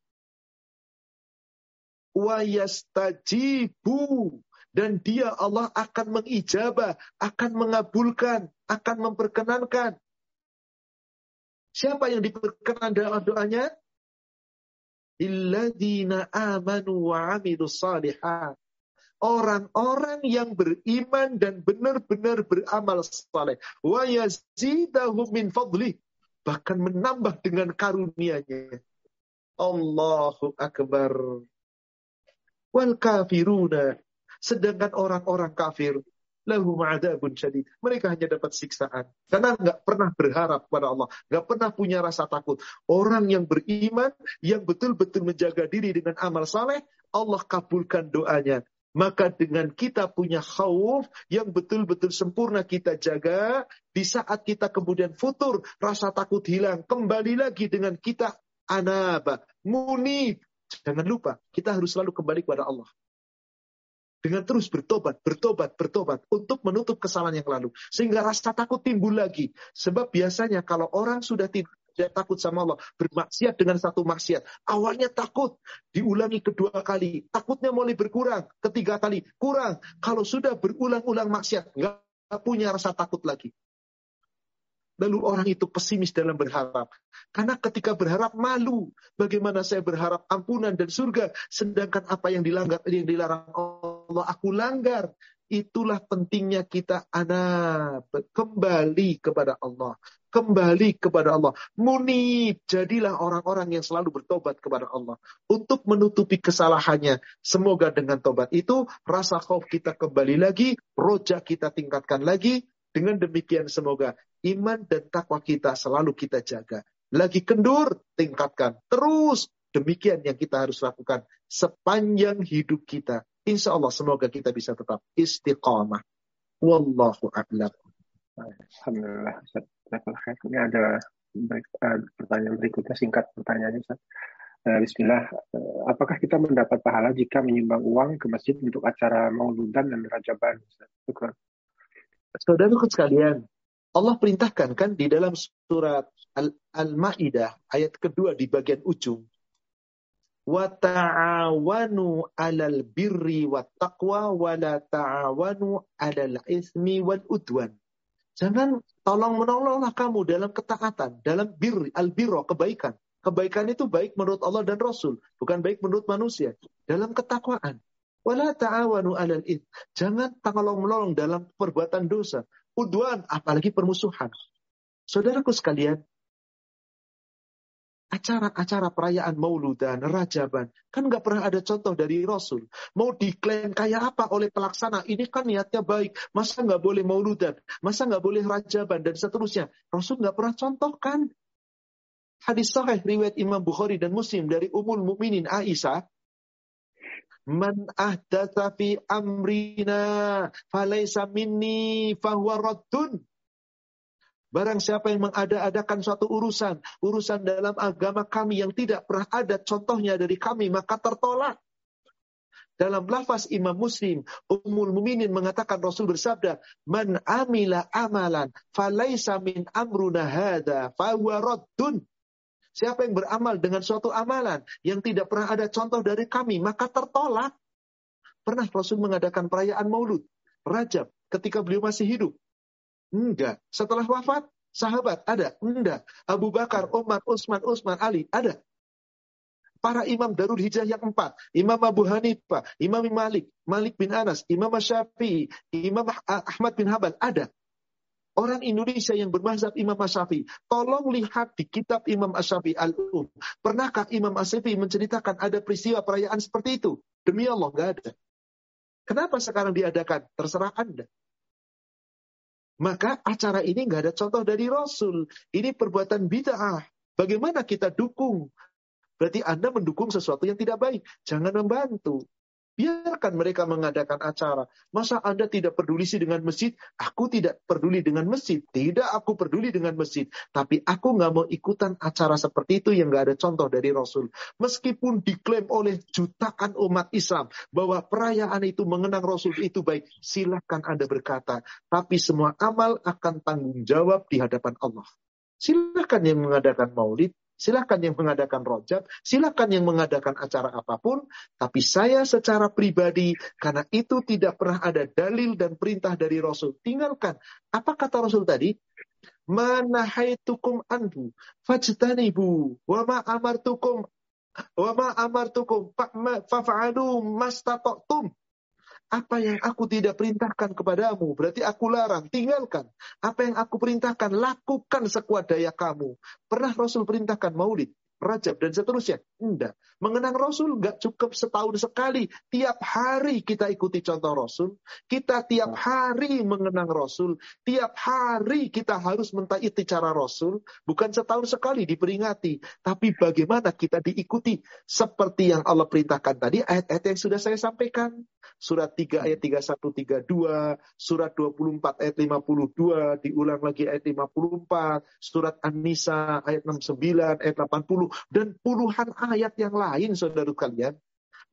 Wa yastajibu dan dia Allah akan mengijabah, akan mengabulkan, akan memperkenankan. Siapa yang diperkenan dalam doanya? Illadzina amanu wa salihat. Orang-orang yang beriman dan benar-benar beramal saleh. Wa yazidahum min fadlih. Bahkan menambah dengan karunia-Nya. Allahu Akbar. Wal kafiruna. Sedangkan orang-orang kafir lahum adabun syadid. Mereka hanya dapat siksaan. Karena nggak pernah berharap pada Allah. Nggak pernah punya rasa takut. Orang yang beriman, yang betul-betul menjaga diri dengan amal saleh, Allah kabulkan doanya. Maka dengan kita punya khauf yang betul-betul sempurna kita jaga, di saat kita kemudian futur, rasa takut hilang, kembali lagi dengan kita anaba, munib. Jangan lupa, kita harus selalu kembali kepada Allah dengan terus bertobat, bertobat, bertobat untuk menutup kesalahan yang lalu. Sehingga rasa takut timbul lagi. Sebab biasanya kalau orang sudah tidak takut sama Allah, bermaksiat dengan satu maksiat. Awalnya takut, diulangi kedua kali. Takutnya mulai berkurang, ketiga kali, kurang. Kalau sudah berulang-ulang maksiat, nggak punya rasa takut lagi. Lalu orang itu pesimis dalam berharap. Karena ketika berharap malu. Bagaimana saya berharap ampunan dan surga. Sedangkan apa yang dilanggar, yang dilarang Allah aku langgar. Itulah pentingnya kita anak kembali kepada Allah. kembali kepada Allah. Munib, jadilah orang-orang yang selalu bertobat kepada Allah. Untuk menutupi kesalahannya. Semoga dengan tobat itu, rasa khauf kita kembali lagi, roja kita tingkatkan lagi. Dengan demikian semoga iman dan takwa kita selalu kita jaga. Lagi kendur, tingkatkan. Terus, demikian yang kita harus lakukan sepanjang hidup kita. Insya Allah semoga kita bisa tetap istiqamah. Wallahu a'lam. Alhamdulillah. Ini ada uh, pertanyaan berikutnya singkat pertanyaannya Ustaz. Uh, Bismillah, uh, apakah kita mendapat pahala jika menyumbang uang ke masjid untuk acara mauludan dan rajaban? Saudara sekalian, Allah perintahkan kan di dalam surat Al-Maidah ayat kedua di bagian ujung wa ta'awanu 'alal birri wat taqwa wa la ta'awanu 'alal ismi wal udwan. Jangan tolong menolonglah kamu dalam ketaatan, dalam bir, al birro, kebaikan. Kebaikan itu baik menurut Allah dan Rasul, bukan baik menurut manusia. Dalam ketakwaan. Wala ta'awanu 'alal ith. Jangan tolong menolong dalam perbuatan dosa. Udwan, apalagi permusuhan. Saudaraku sekalian, acara-acara perayaan mauludan, rajaban, kan nggak pernah ada contoh dari Rasul. Mau diklaim kayak apa oleh pelaksana, ini kan niatnya baik, masa nggak boleh mauludan, masa nggak boleh rajaban, dan seterusnya. Rasul nggak pernah contohkan. Hadis sahih riwayat Imam Bukhari dan Muslim dari Ummul Mukminin Aisyah, Man ahdatsa fi amrina falaysa minni fahuwa raddun. Barang siapa yang mengada-adakan suatu urusan, urusan dalam agama kami yang tidak pernah ada contohnya dari kami, maka tertolak. Dalam lafaz Imam Muslim, Ummul Muminin mengatakan Rasul bersabda, "Man amila amalan falaisa min amruna hadza fahuwa raddun." Siapa yang beramal dengan suatu amalan yang tidak pernah ada contoh dari kami, maka tertolak. Pernah Rasul mengadakan perayaan Maulud, Rajab, ketika beliau masih hidup. Enggak. Setelah wafat, sahabat ada? Enggak. Abu Bakar, Umar, Utsman, Utsman, Ali ada? Para imam Darul Hijrah yang empat. Imam Abu Hanifah, Imam Malik, Malik bin Anas, Imam Syafi'i, Imam Ahmad bin Habal ada? Orang Indonesia yang bermazhab Imam Syafi'i, tolong lihat di kitab Imam Syafi'i Al-Um. Pernahkah Imam Syafi'i menceritakan ada peristiwa perayaan seperti itu? Demi Allah, nggak ada. Kenapa sekarang diadakan? Terserah Anda. Maka acara ini nggak ada contoh dari Rasul. Ini perbuatan bid'ah. Bagaimana kita dukung? Berarti Anda mendukung sesuatu yang tidak baik. Jangan membantu. Biarkan mereka mengadakan acara. Masa Anda tidak peduli sih dengan masjid? Aku tidak peduli dengan masjid. Tidak, aku peduli dengan masjid. Tapi aku nggak mau ikutan acara seperti itu yang nggak ada contoh dari Rasul. Meskipun diklaim oleh jutaan umat Islam bahwa perayaan itu mengenang Rasul itu baik, silahkan Anda berkata. Tapi semua amal akan tanggung jawab di hadapan Allah. Silahkan yang mengadakan maulid, Silakan yang mengadakan rojab, silakan yang mengadakan acara apa pun, tapi saya secara pribadi, karena itu tidak pernah ada dalil dan perintah dari Rasul. Tinggalkan. Apa kata Rasul tadi? Mana haitukum anhu, fajtanibu, wa ma amartukum, wa ma amartukum, fa'alu mastatoktum. Apa yang aku tidak perintahkan kepadamu, berarti aku larang, tinggalkan. Apa yang aku perintahkan, lakukan sekuat daya kamu. Pernah Rasul perintahkan maulid, Rajab dan seterusnya. Enggak. Mengenang Rasul enggak cukup setahun sekali. Tiap hari kita ikuti contoh Rasul. Kita tiap hari mengenang Rasul. Tiap hari kita harus mentaati cara Rasul. Bukan setahun sekali diperingati. Tapi bagaimana kita diikuti. Seperti yang Allah perintahkan tadi. Ayat-ayat yang sudah saya sampaikan. Surat 3 ayat 31, 32. Surat 24 ayat 52. Diulang lagi ayat 54. Surat An-Nisa ayat 69, ayat 80 dan puluhan ayat yang lain saudara kalian.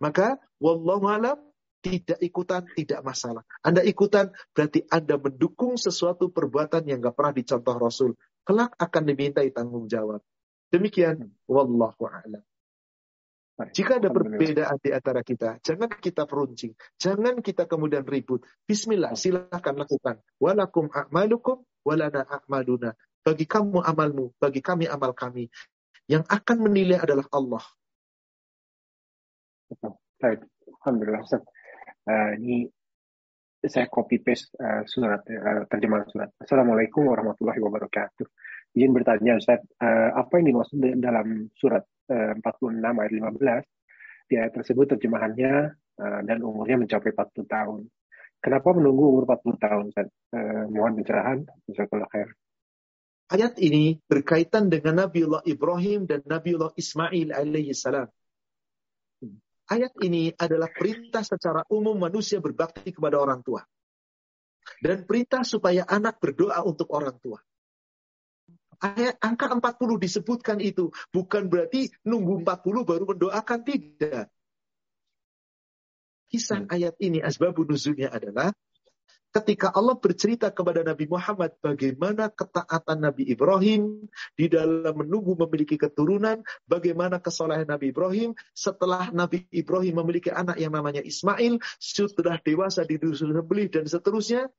Maka wallahu alam tidak ikutan tidak masalah. Anda ikutan berarti Anda mendukung sesuatu perbuatan yang gak pernah dicontoh Rasul. Kelak akan dimintai tanggung jawab. Demikian wallahu alam. Jika ada perbedaan di antara kita, jangan kita peruncing. Jangan kita kemudian ribut. Bismillah, silahkan lakukan. Walakum a'malukum, walana a'maluna. Bagi kamu amalmu, bagi kami amal kami. Yang akan menilai adalah Allah. Baik, Alhamdulillah. Uh, ini saya copy paste uh, surat uh, terjemahan surat. Assalamualaikum warahmatullahi wabarakatuh. izin bertanya Ustaz, uh, apa yang dimaksud dalam surat uh, 46 ayat 15? Di ayat tersebut terjemahannya uh, dan umurnya mencapai 40 tahun. Kenapa menunggu umur 40 tahun Ustaz? Uh, mohon pencerahan. Jazakallah khair. Ayat ini berkaitan dengan Nabiullah Ibrahim dan Nabiullah Ismail alaihi salam. Ayat ini adalah perintah secara umum manusia berbakti kepada orang tua. Dan perintah supaya anak berdoa untuk orang tua. Ayat angka 40 disebutkan itu bukan berarti nunggu 40 baru mendoakan tidak. Kisah hmm. ayat ini asbabun nuzulnya adalah ketika Allah bercerita kepada Nabi Muhammad bagaimana ketaatan Nabi Ibrahim di dalam menunggu memiliki keturunan, bagaimana kesalahan Nabi Ibrahim setelah Nabi Ibrahim memiliki anak yang namanya Ismail, sudah dewasa di dusun beli dan seterusnya,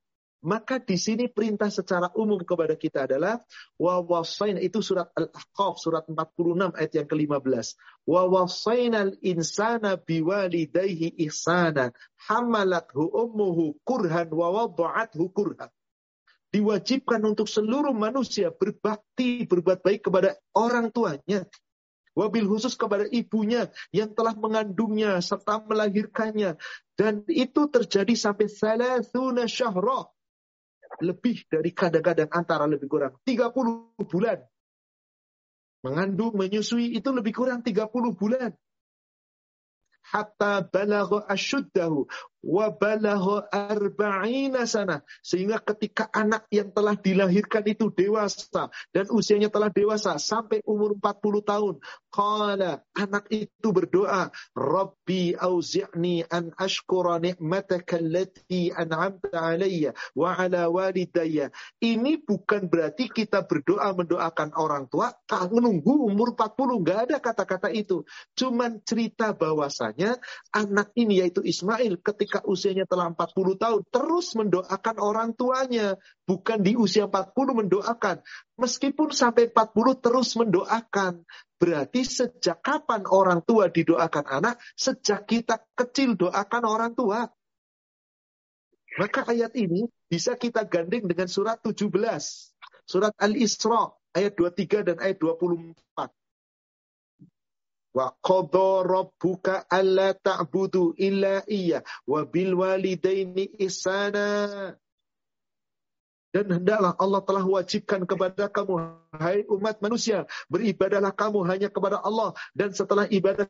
maka di sini perintah secara umum kepada kita adalah wa wasaina itu surat Al-Ahqaf surat 46 ayat yang ke-15. Wa wasainal insana biwalidayhi ihsana hamalathu ummuhu kurhan wa wada'athu kurhan. Diwajibkan untuk seluruh manusia berbakti, berbuat baik kepada orang tuanya. Wabil khusus kepada ibunya yang telah mengandungnya serta melahirkannya. Dan itu terjadi sampai salasuna syahrah lebih dari kadang-kadang antara lebih kurang 30 bulan. Mengandung, menyusui itu lebih kurang 30 bulan. Hatta balagha asyuddahu wa balagha arba'ina sana. Sehingga ketika anak yang telah dilahirkan itu dewasa dan usianya telah dewasa sampai umur 40 tahun. Qala anak itu berdoa, Rabbi auzi'ni an ashkura ni'mataka allati an'amta alayya wa ala walidayya. Ini bukan berarti kita berdoa mendoakan orang tua menunggu umur 40. Enggak ada kata-kata itu. Cuman cerita bahwasanya anak ini yaitu Ismail ketika ketika usianya telah 40 tahun terus mendoakan orang tuanya. Bukan di usia 40 mendoakan. Meskipun sampai 40 terus mendoakan. Berarti sejak kapan orang tua didoakan anak? Sejak kita kecil doakan orang tua. Maka ayat ini bisa kita gandeng dengan surat 17. Surat Al-Isra ayat 23 dan ayat 24. Wa qadha rabbuka alla ta'budu illa iya wa bil walidaini ihsana. Dan hendaklah Allah telah wajibkan kepada kamu, hai umat manusia, beribadahlah kamu hanya kepada Allah. Dan setelah ibadah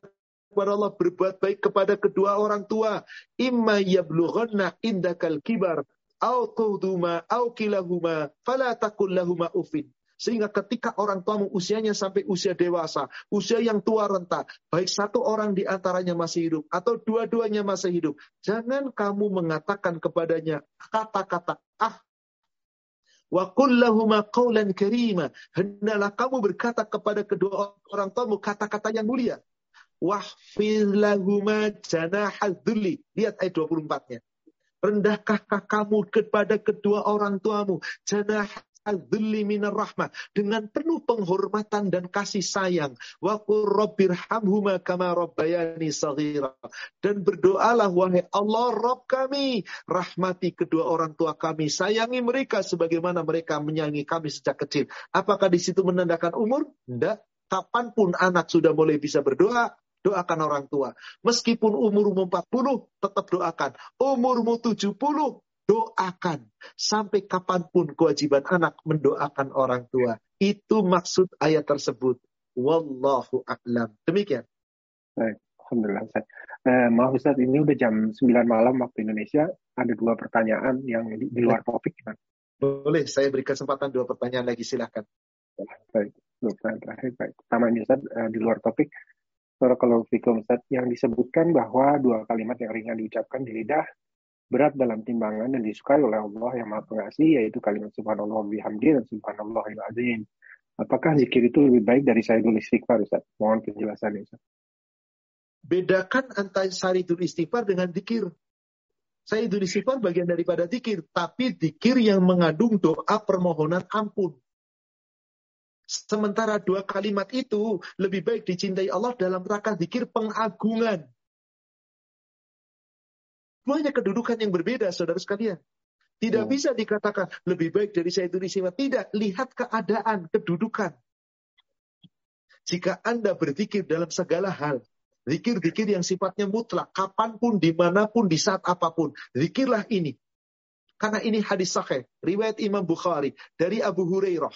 kepada Allah, berbuat baik kepada kedua orang tua. Imma yablughanna indakal kibar, au tuhduma, au kilahuma, fala lahuma ufin. Sehingga ketika orang tuamu usianya sampai usia dewasa, usia yang tua renta, baik satu orang di antaranya masih hidup atau dua-duanya masih hidup, jangan kamu mengatakan kepadanya kata-kata ah Wa kullahuma qawlan karima. Kamu berkata kepada kedua orang tuamu kata-kata yang mulia. Wahfir lahuma janahadzulli. Lihat ayat 24-nya. Rendahkah kamu kepada kedua orang tuamu janah dengan penuh penghormatan dan kasih sayang. Wa dan berdoalah wahai Allah Rabb kami. Rahmati kedua orang tua kami. Sayangi mereka sebagaimana mereka menyayangi kami sejak kecil. Apakah di situ menandakan umur? Tidak kapan pun anak sudah mulai bisa berdoa doakan orang tua. Meskipun umurmu 40, tetap doakan. Umurmu 70, doakan. Sampai kapan pun kewajiban anak mendoakan orang tua. Itu maksud ayat tersebut. Wallahu a'lam. Demikian. Baik, Alhamdulillah Ustaz. Eh, maaf Ustaz, ini udah jam 9 malam waktu Indonesia. Ada dua pertanyaan yang di, di luar topik. Kan? Boleh, saya beri kesempatan dua pertanyaan lagi, silahkan. Baik, dua pertanyaan terakhir. Baik. Pertama ini Ustaz, eh, di luar topik. kalau fikum Ustaz, yang disebutkan bahwa dua kalimat yang ringan diucapkan di lidah berat dalam timbangan dan disukai oleh Allah yang Maha Pengasih yaitu kalimat subhanallah bihamdi dan subhanallah azim. Apakah zikir itu lebih baik dari sayyidul istighfar Ustaz? Mohon penjelasannya Ustaz. Bedakan antara sayyidul istighfar dengan zikir. Sayyidul istighfar bagian daripada zikir, tapi zikir yang mengandung doa permohonan ampun. Sementara dua kalimat itu lebih baik dicintai Allah dalam rangka zikir pengagungan. Banyak kedudukan yang berbeda, saudara sekalian. Tidak bisa dikatakan lebih baik dari Sayyidul Istighfar. Tidak, lihat keadaan, kedudukan. Jika Anda berzikir dalam segala hal, zikir-zikir yang sifatnya mutlak, kapan pun, di mana pun, di saat apa pun, zikirlah ini. Karena ini hadis sahih, riwayat Imam Bukhari dari Abu Hurairah.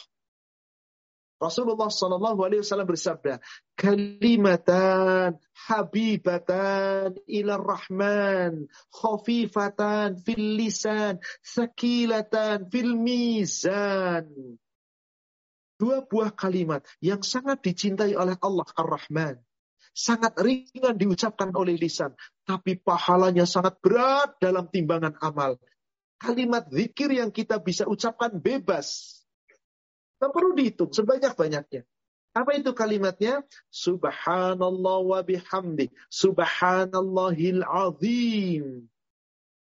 Rasulullah Shallallahu Alaihi Wasallam bersabda, kalimatan habibatan ila rahman, khafifatan fil lisan, sakilatan fil mizan. Dua buah kalimat yang sangat dicintai oleh Allah Ar-Rahman. Sangat ringan diucapkan oleh lisan. Tapi pahalanya sangat berat dalam timbangan amal. Kalimat zikir yang kita bisa ucapkan bebas Tak perlu dihitung sebanyak-banyaknya. Apa itu kalimatnya? Subhanallah wa bihamdi. Subhanallahil azim.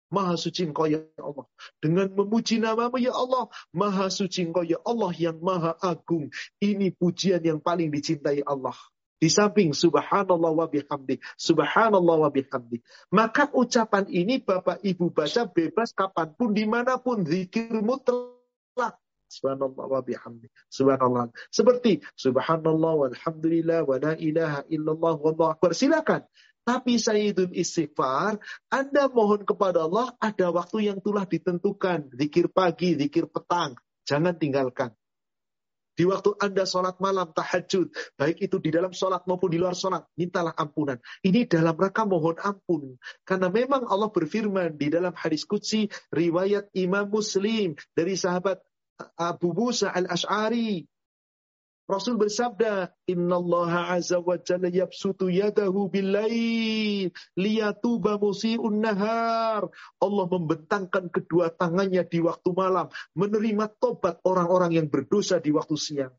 Maha suci engkau ya Allah. Dengan memuji namamu ya Allah. Maha suci engkau ya Allah yang maha agung. Ini pujian yang paling dicintai Allah. Di samping subhanallah wa bihamdi. Subhanallah wa bihamdi. Maka ucapan ini Bapak Ibu baca bebas kapan pun, di mana pun. Zikir mutlak. Subhanallah wa bihamdi. Subhanallah. Seperti subhanallah walhamdulillah wa la ilaha illallah wallahu akbar. Silakan. Tapi Sayyidul Istighfar, Anda mohon kepada Allah ada waktu yang telah ditentukan. Zikir pagi, zikir petang. Jangan tinggalkan. Di waktu Anda sholat malam, tahajud, baik itu di dalam sholat maupun di luar sholat, mintalah ampunan. Ini dalam rangka mohon ampun. Karena memang Allah berfirman di dalam hadis Qudsi, riwayat Imam Muslim dari sahabat Abu Musa al-Ash'ari. Rasul bersabda, Inna Allah azza wa jalla yabsutu yadahu billail liyatuba musi'un nahar. Allah membentangkan kedua tangannya di waktu malam, menerima tobat orang-orang yang berdosa di waktu siang.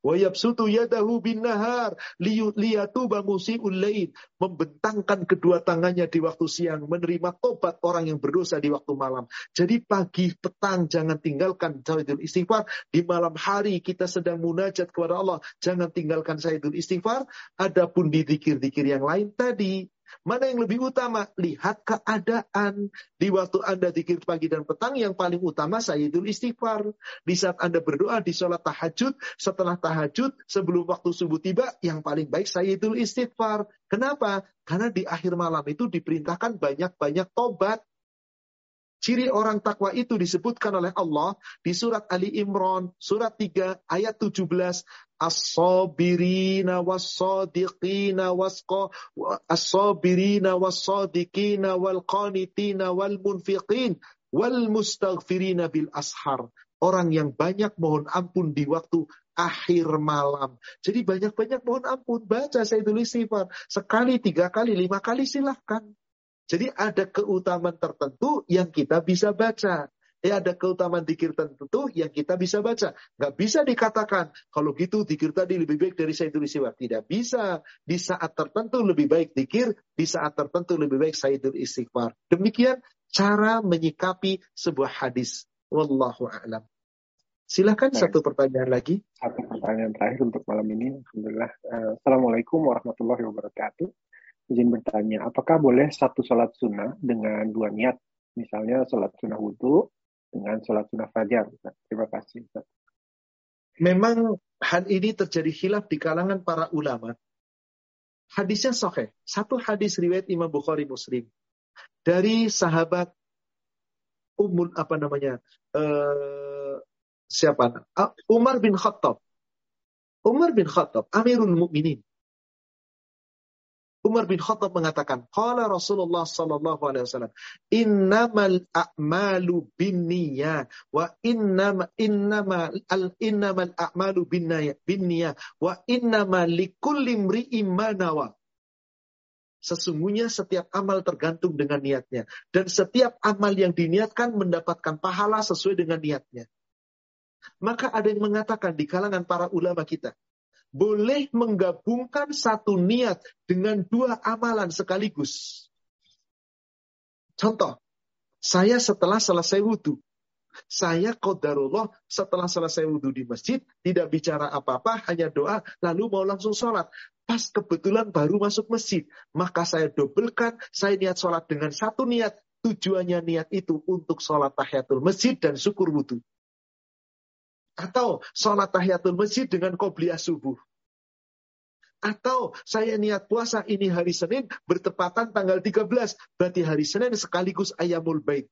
Wa yabsutu yadahu bin nahar liyatuba musi'ul lain. Membentangkan kedua tangannya di waktu siang. Menerima tobat orang yang berdosa di waktu malam. Jadi pagi, petang, jangan tinggalkan Sayyidul Istighfar. Di malam hari kita sedang munajat kepada Allah. Jangan tinggalkan Sayyidul Istighfar. Adapun di dikir-dikir yang lain tadi. Mana yang lebih utama? Lihat keadaan. Di waktu Anda zikir pagi dan petang, yang paling utama Sayyidul Istighfar. Di saat Anda berdoa di sholat tahajud, setelah tahajud, sebelum waktu subuh tiba, yang paling baik Sayyidul Istighfar. Kenapa? Karena di akhir malam itu diperintahkan banyak-banyak tobat. Ciri orang takwa itu disebutkan oleh Allah di surat Ali Imran, surat 3 ayat 17. As-sabirina was-sadiqina wasqa as-sabirina was-sadiqina wal-qanitina wal-munfiqin wal-mustaghfirina bil ashar. Orang yang banyak mohon ampun di waktu akhir malam. Jadi banyak-banyak mohon ampun. Baca saya tulis sifat. Sekali, tiga kali, lima kali silahkan. Jadi ada keutamaan tertentu yang kita bisa baca. Ya ada keutamaan dikir tertentu yang kita bisa baca. Nggak bisa dikatakan, kalau gitu dikir tadi lebih baik dari Sayyidul Istighfar. Tidak bisa. Di saat tertentu lebih baik dikir, di saat tertentu lebih baik Sayyidul Istighfar. Demikian cara menyikapi sebuah hadis. Wallahu a'lam. Silahkan Baik. satu pertanyaan lagi. Satu pertanyaan terakhir untuk malam ini. Alhamdulillah. Uh, Assalamualaikum warahmatullahi wabarakatuh izin bertanya, apakah boleh satu sholat sunnah dengan dua niat? Misalnya sholat sunnah wudhu dengan sholat sunnah fajar. Terima kasih. Memang hal ini terjadi khilaf di kalangan para ulama. Hadisnya sahih. Satu hadis riwayat Imam Bukhari Muslim. Dari sahabat Umul apa namanya? Uh, siapa? Uh, Umar bin Khattab. Umar bin Khattab, Amirul Mukminin. Umar bin Khattab mengatakan, Qala Rasulullah sallallahu alaihi wasallam, "Innamal a'malu binniyat wa innama innama al innamal a'malu binniyat wa innama likulli imri'in ma nawa." Sesungguhnya setiap amal tergantung dengan niatnya dan setiap amal yang diniatkan mendapatkan pahala sesuai dengan niatnya. Maka ada yang mengatakan di kalangan para ulama kita, boleh menggabungkan satu niat dengan dua amalan sekaligus. Contoh, saya setelah selesai wudhu, saya kodarullah setelah selesai wudhu di masjid, tidak bicara apa-apa, hanya doa, lalu mau langsung sholat. Pas kebetulan baru masuk masjid, maka saya dobelkan, saya niat sholat dengan satu niat, tujuannya niat itu untuk sholat tahiyatul masjid dan syukur wudhu. Atau sholat tahiyatul masjid dengan qobliyah subuh. Atau saya niat puasa ini hari Senin bertepatan tanggal 13. Berarti hari Senin sekaligus ayamul bait.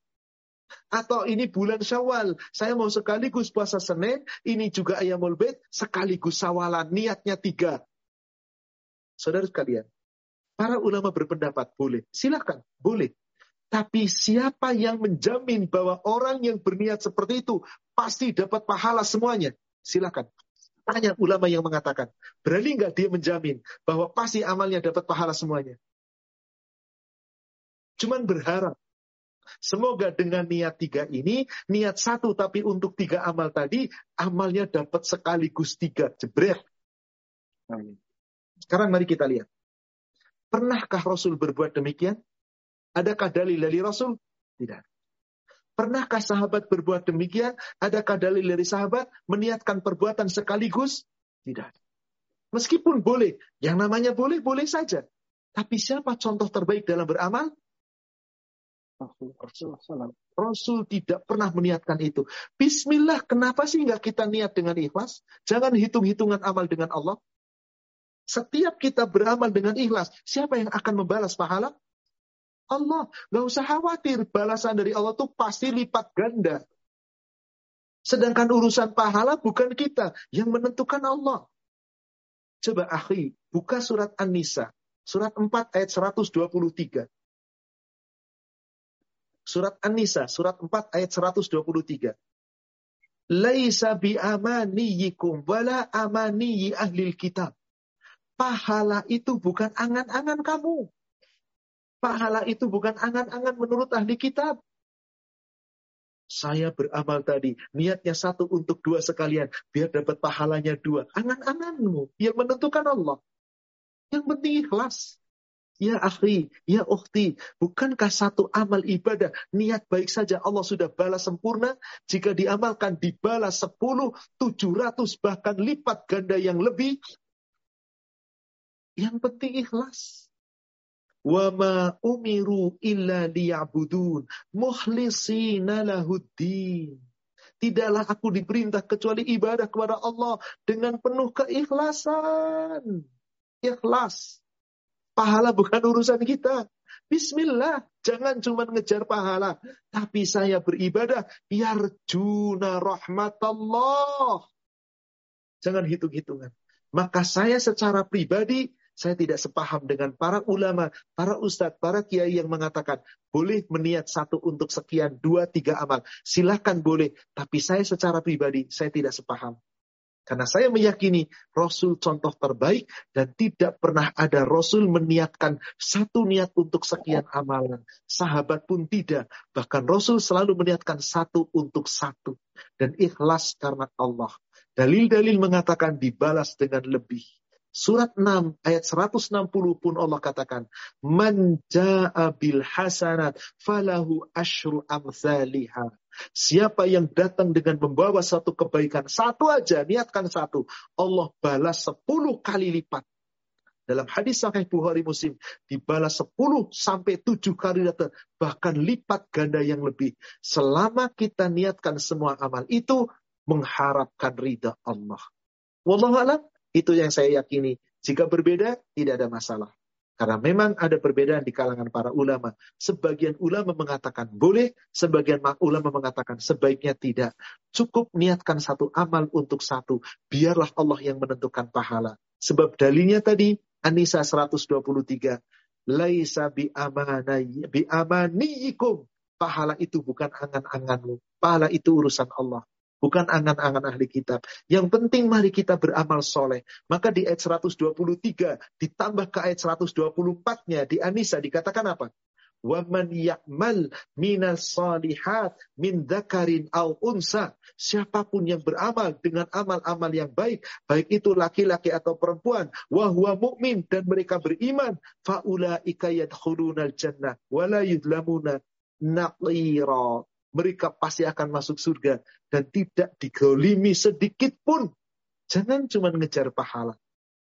Atau ini bulan syawal. Saya mau sekaligus puasa Senin. Ini juga ayamul bait. Sekaligus syawalan. Niatnya tiga. Saudara sekalian. Para ulama berpendapat boleh. Silahkan. Boleh. Tapi siapa yang menjamin bahwa orang yang berniat seperti itu pasti dapat pahala semuanya? Silahkan. Tanya ulama yang mengatakan, berani nggak dia menjamin bahwa pasti amalnya dapat pahala semuanya? Cuman berharap. Semoga dengan niat tiga ini, niat satu tapi untuk tiga amal tadi, amalnya dapat sekaligus tiga. Jebret. Amin. Sekarang mari kita lihat. Pernahkah Rasul berbuat demikian? Adakah dalil dari Rasul? Tidak. Pernahkah sahabat berbuat demikian? Adakah dalil dari sahabat meniatkan perbuatan sekaligus? Tidak. Meskipun boleh, yang namanya boleh, boleh saja. Tapi siapa contoh terbaik dalam beramal? Rasul. Rasul tidak pernah meniatkan itu. Bismillah, kenapa sih nggak kita niat dengan ikhlas? Jangan hitung-hitungan amal dengan Allah. Setiap kita beramal dengan ikhlas, siapa yang akan membalas pahala? Allah. Gak usah khawatir. Balasan dari Allah tuh pasti lipat ganda. Sedangkan urusan pahala bukan kita. Yang menentukan Allah. Coba akhi, buka surat An-Nisa. Surat 4 ayat 123. Surat An-Nisa, surat 4 ayat 123. Laisa bi amaniyikum wala amaniyi ahlil kitab. Pahala itu bukan angan-angan kamu. Pahala itu bukan angan-angan menurut ahli kitab. Saya beramal tadi, niatnya satu untuk dua sekalian, biar dapat pahalanya dua. Angan-anganmu, yang menentukan Allah. Yang penting ikhlas. Ya akhi, ya ukhti, bukankah satu amal ibadah, niat baik saja Allah sudah balas sempurna? Jika diamalkan dibalas sepuluh, tujuh ratus, bahkan lipat ganda yang lebih. Yang penting ikhlas. Wa ma umiru illa liya'budun mukhlisina lahuddin. Tidaklah aku diperintah kecuali ibadah kepada Allah dengan penuh keikhlasan. Ikhlas. Pahala bukan urusan kita. Bismillah, jangan cuma ngejar pahala. Tapi saya beribadah, yarjuna rahmatullah. Jangan hitung-hitungan. Maka saya secara pribadi saya tidak sepaham dengan para ulama, para ustadz, para kiai yang mengatakan boleh meniat satu untuk sekian, dua, tiga amal. Silahkan boleh, tapi saya secara pribadi saya tidak sepaham. Karena saya meyakini Rasul contoh terbaik dan tidak pernah ada Rasul meniatkan satu niat untuk sekian amalan. Sahabat pun tidak. Bahkan Rasul selalu meniatkan satu untuk satu. Dan ikhlas karena Allah. Dalil-dalil mengatakan dibalas dengan lebih. Surat 6 ayat 160 pun Allah katakan, "Man jaa bil hasanat falahu asyru amsalihha." Siapa yang datang dengan membawa satu kebaikan, satu aja, niatkan satu. Allah balas sepuluh kali lipat. Dalam hadis Sahih Bukhari Muslim, dibalas sepuluh sampai tujuh kali lipat, bahkan lipat ganda yang lebih. Selama kita niatkan semua amal itu, mengharapkan ridha Allah. Wallahualam, itu yang saya yakini. Jika berbeda, tidak ada masalah. Karena memang ada perbedaan di kalangan para ulama. Sebagian ulama mengatakan boleh, sebagian ulama mengatakan sebaiknya tidak. Cukup niatkan satu amal untuk satu. Biarlah Allah yang menentukan pahala. Sebab dalilnya tadi, Anisa 123. Laisa bi amaniyikum. Pahala itu bukan angan-anganmu. Pahala itu urusan Allah. Bukan angan-angan ahli kitab. Yang penting mari kita beramal soleh. Maka di ayat 123 ditambah ke ayat 124-nya di Anisa dikatakan apa? Waman ya'mal minal salihat min dzakarin au unsa. Siapa pun yang beramal dengan amal-amal yang baik, baik itu laki-laki atau perempuan, wahwa mukmin dan mereka beriman, faulaika yadkhulunal jannah wala yudlamuna naqira mereka pasti akan masuk surga dan tidak digolimi sedikit pun. Jangan cuma ngejar pahala.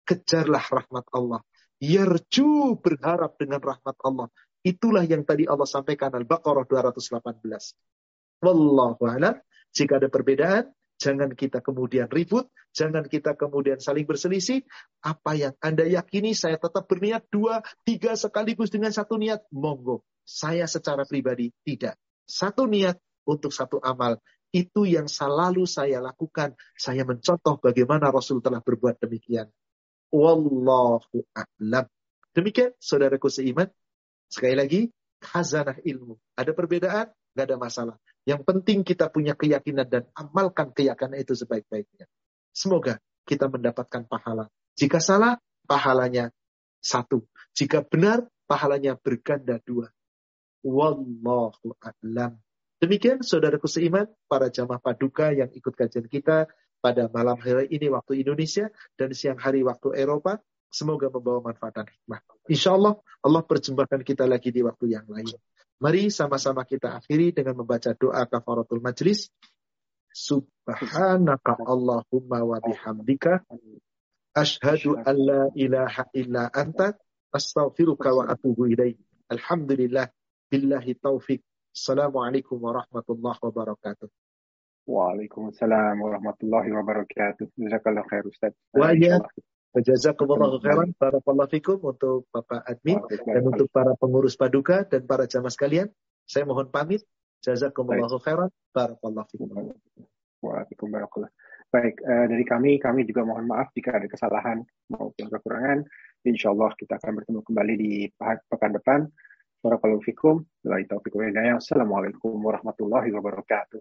Kejarlah rahmat Allah. Yarju berharap dengan rahmat Allah. Itulah yang tadi Allah sampaikan Al-Baqarah 218. Wallahu a'lam. Jika ada perbedaan, jangan kita kemudian ribut, jangan kita kemudian saling berselisih. Apa yang Anda yakini, saya tetap berniat dua, tiga sekaligus dengan satu niat, monggo. Saya secara pribadi tidak. Satu niat untuk satu amal. Itu yang selalu saya lakukan. Saya mencontoh bagaimana Rasul telah berbuat demikian. Wallahu a'lam. Demikian saudaraku seiman. Sekali lagi, khazanah ilmu. Ada perbedaan? Gak ada masalah. Yang penting kita punya keyakinan dan amalkan keyakinan itu sebaik-baiknya. Semoga kita mendapatkan pahala. Jika salah, pahalanya satu. Jika benar, pahalanya berganda dua. Wallahu a'lam. Demikian saudaraku seiman, para jamaah paduka yang ikut kajian kita pada malam hari ini waktu Indonesia dan siang hari waktu Eropa. Semoga membawa manfaat dan hikmah. Insya Allah, Allah perjumpakan kita lagi di waktu yang lain. Mari sama-sama kita akhiri dengan membaca doa kafaratul majlis. Subhanaka Allahumma wa bihamdika. Ashhadu an la ilaha illa anta. Astaghfiruka wa atubu ilaih. Alhamdulillah. Billahi taufik. Assalamualaikum warahmatullahi wabarakatuh. Waalaikumsalam warahmatullahi wabarakatuh. Jazakallah khair Ustaz. Wa ya. Jazakumullah khairan. Barakallahu fikum untuk Bapak admin dan untuk para pengurus paduka dan para jamaah sekalian. Saya mohon pamit. Jazakumullah khairan. Barakallahu fikum. Waalaikumsalam. Baik, uh, dari kami, kami juga mohon maaf jika ada kesalahan maupun kekurangan. Insya Allah kita akan bertemu kembali di pekan depan. Barakallahu fikum. Assalamualaikum warahmatullahi wabarakatuh.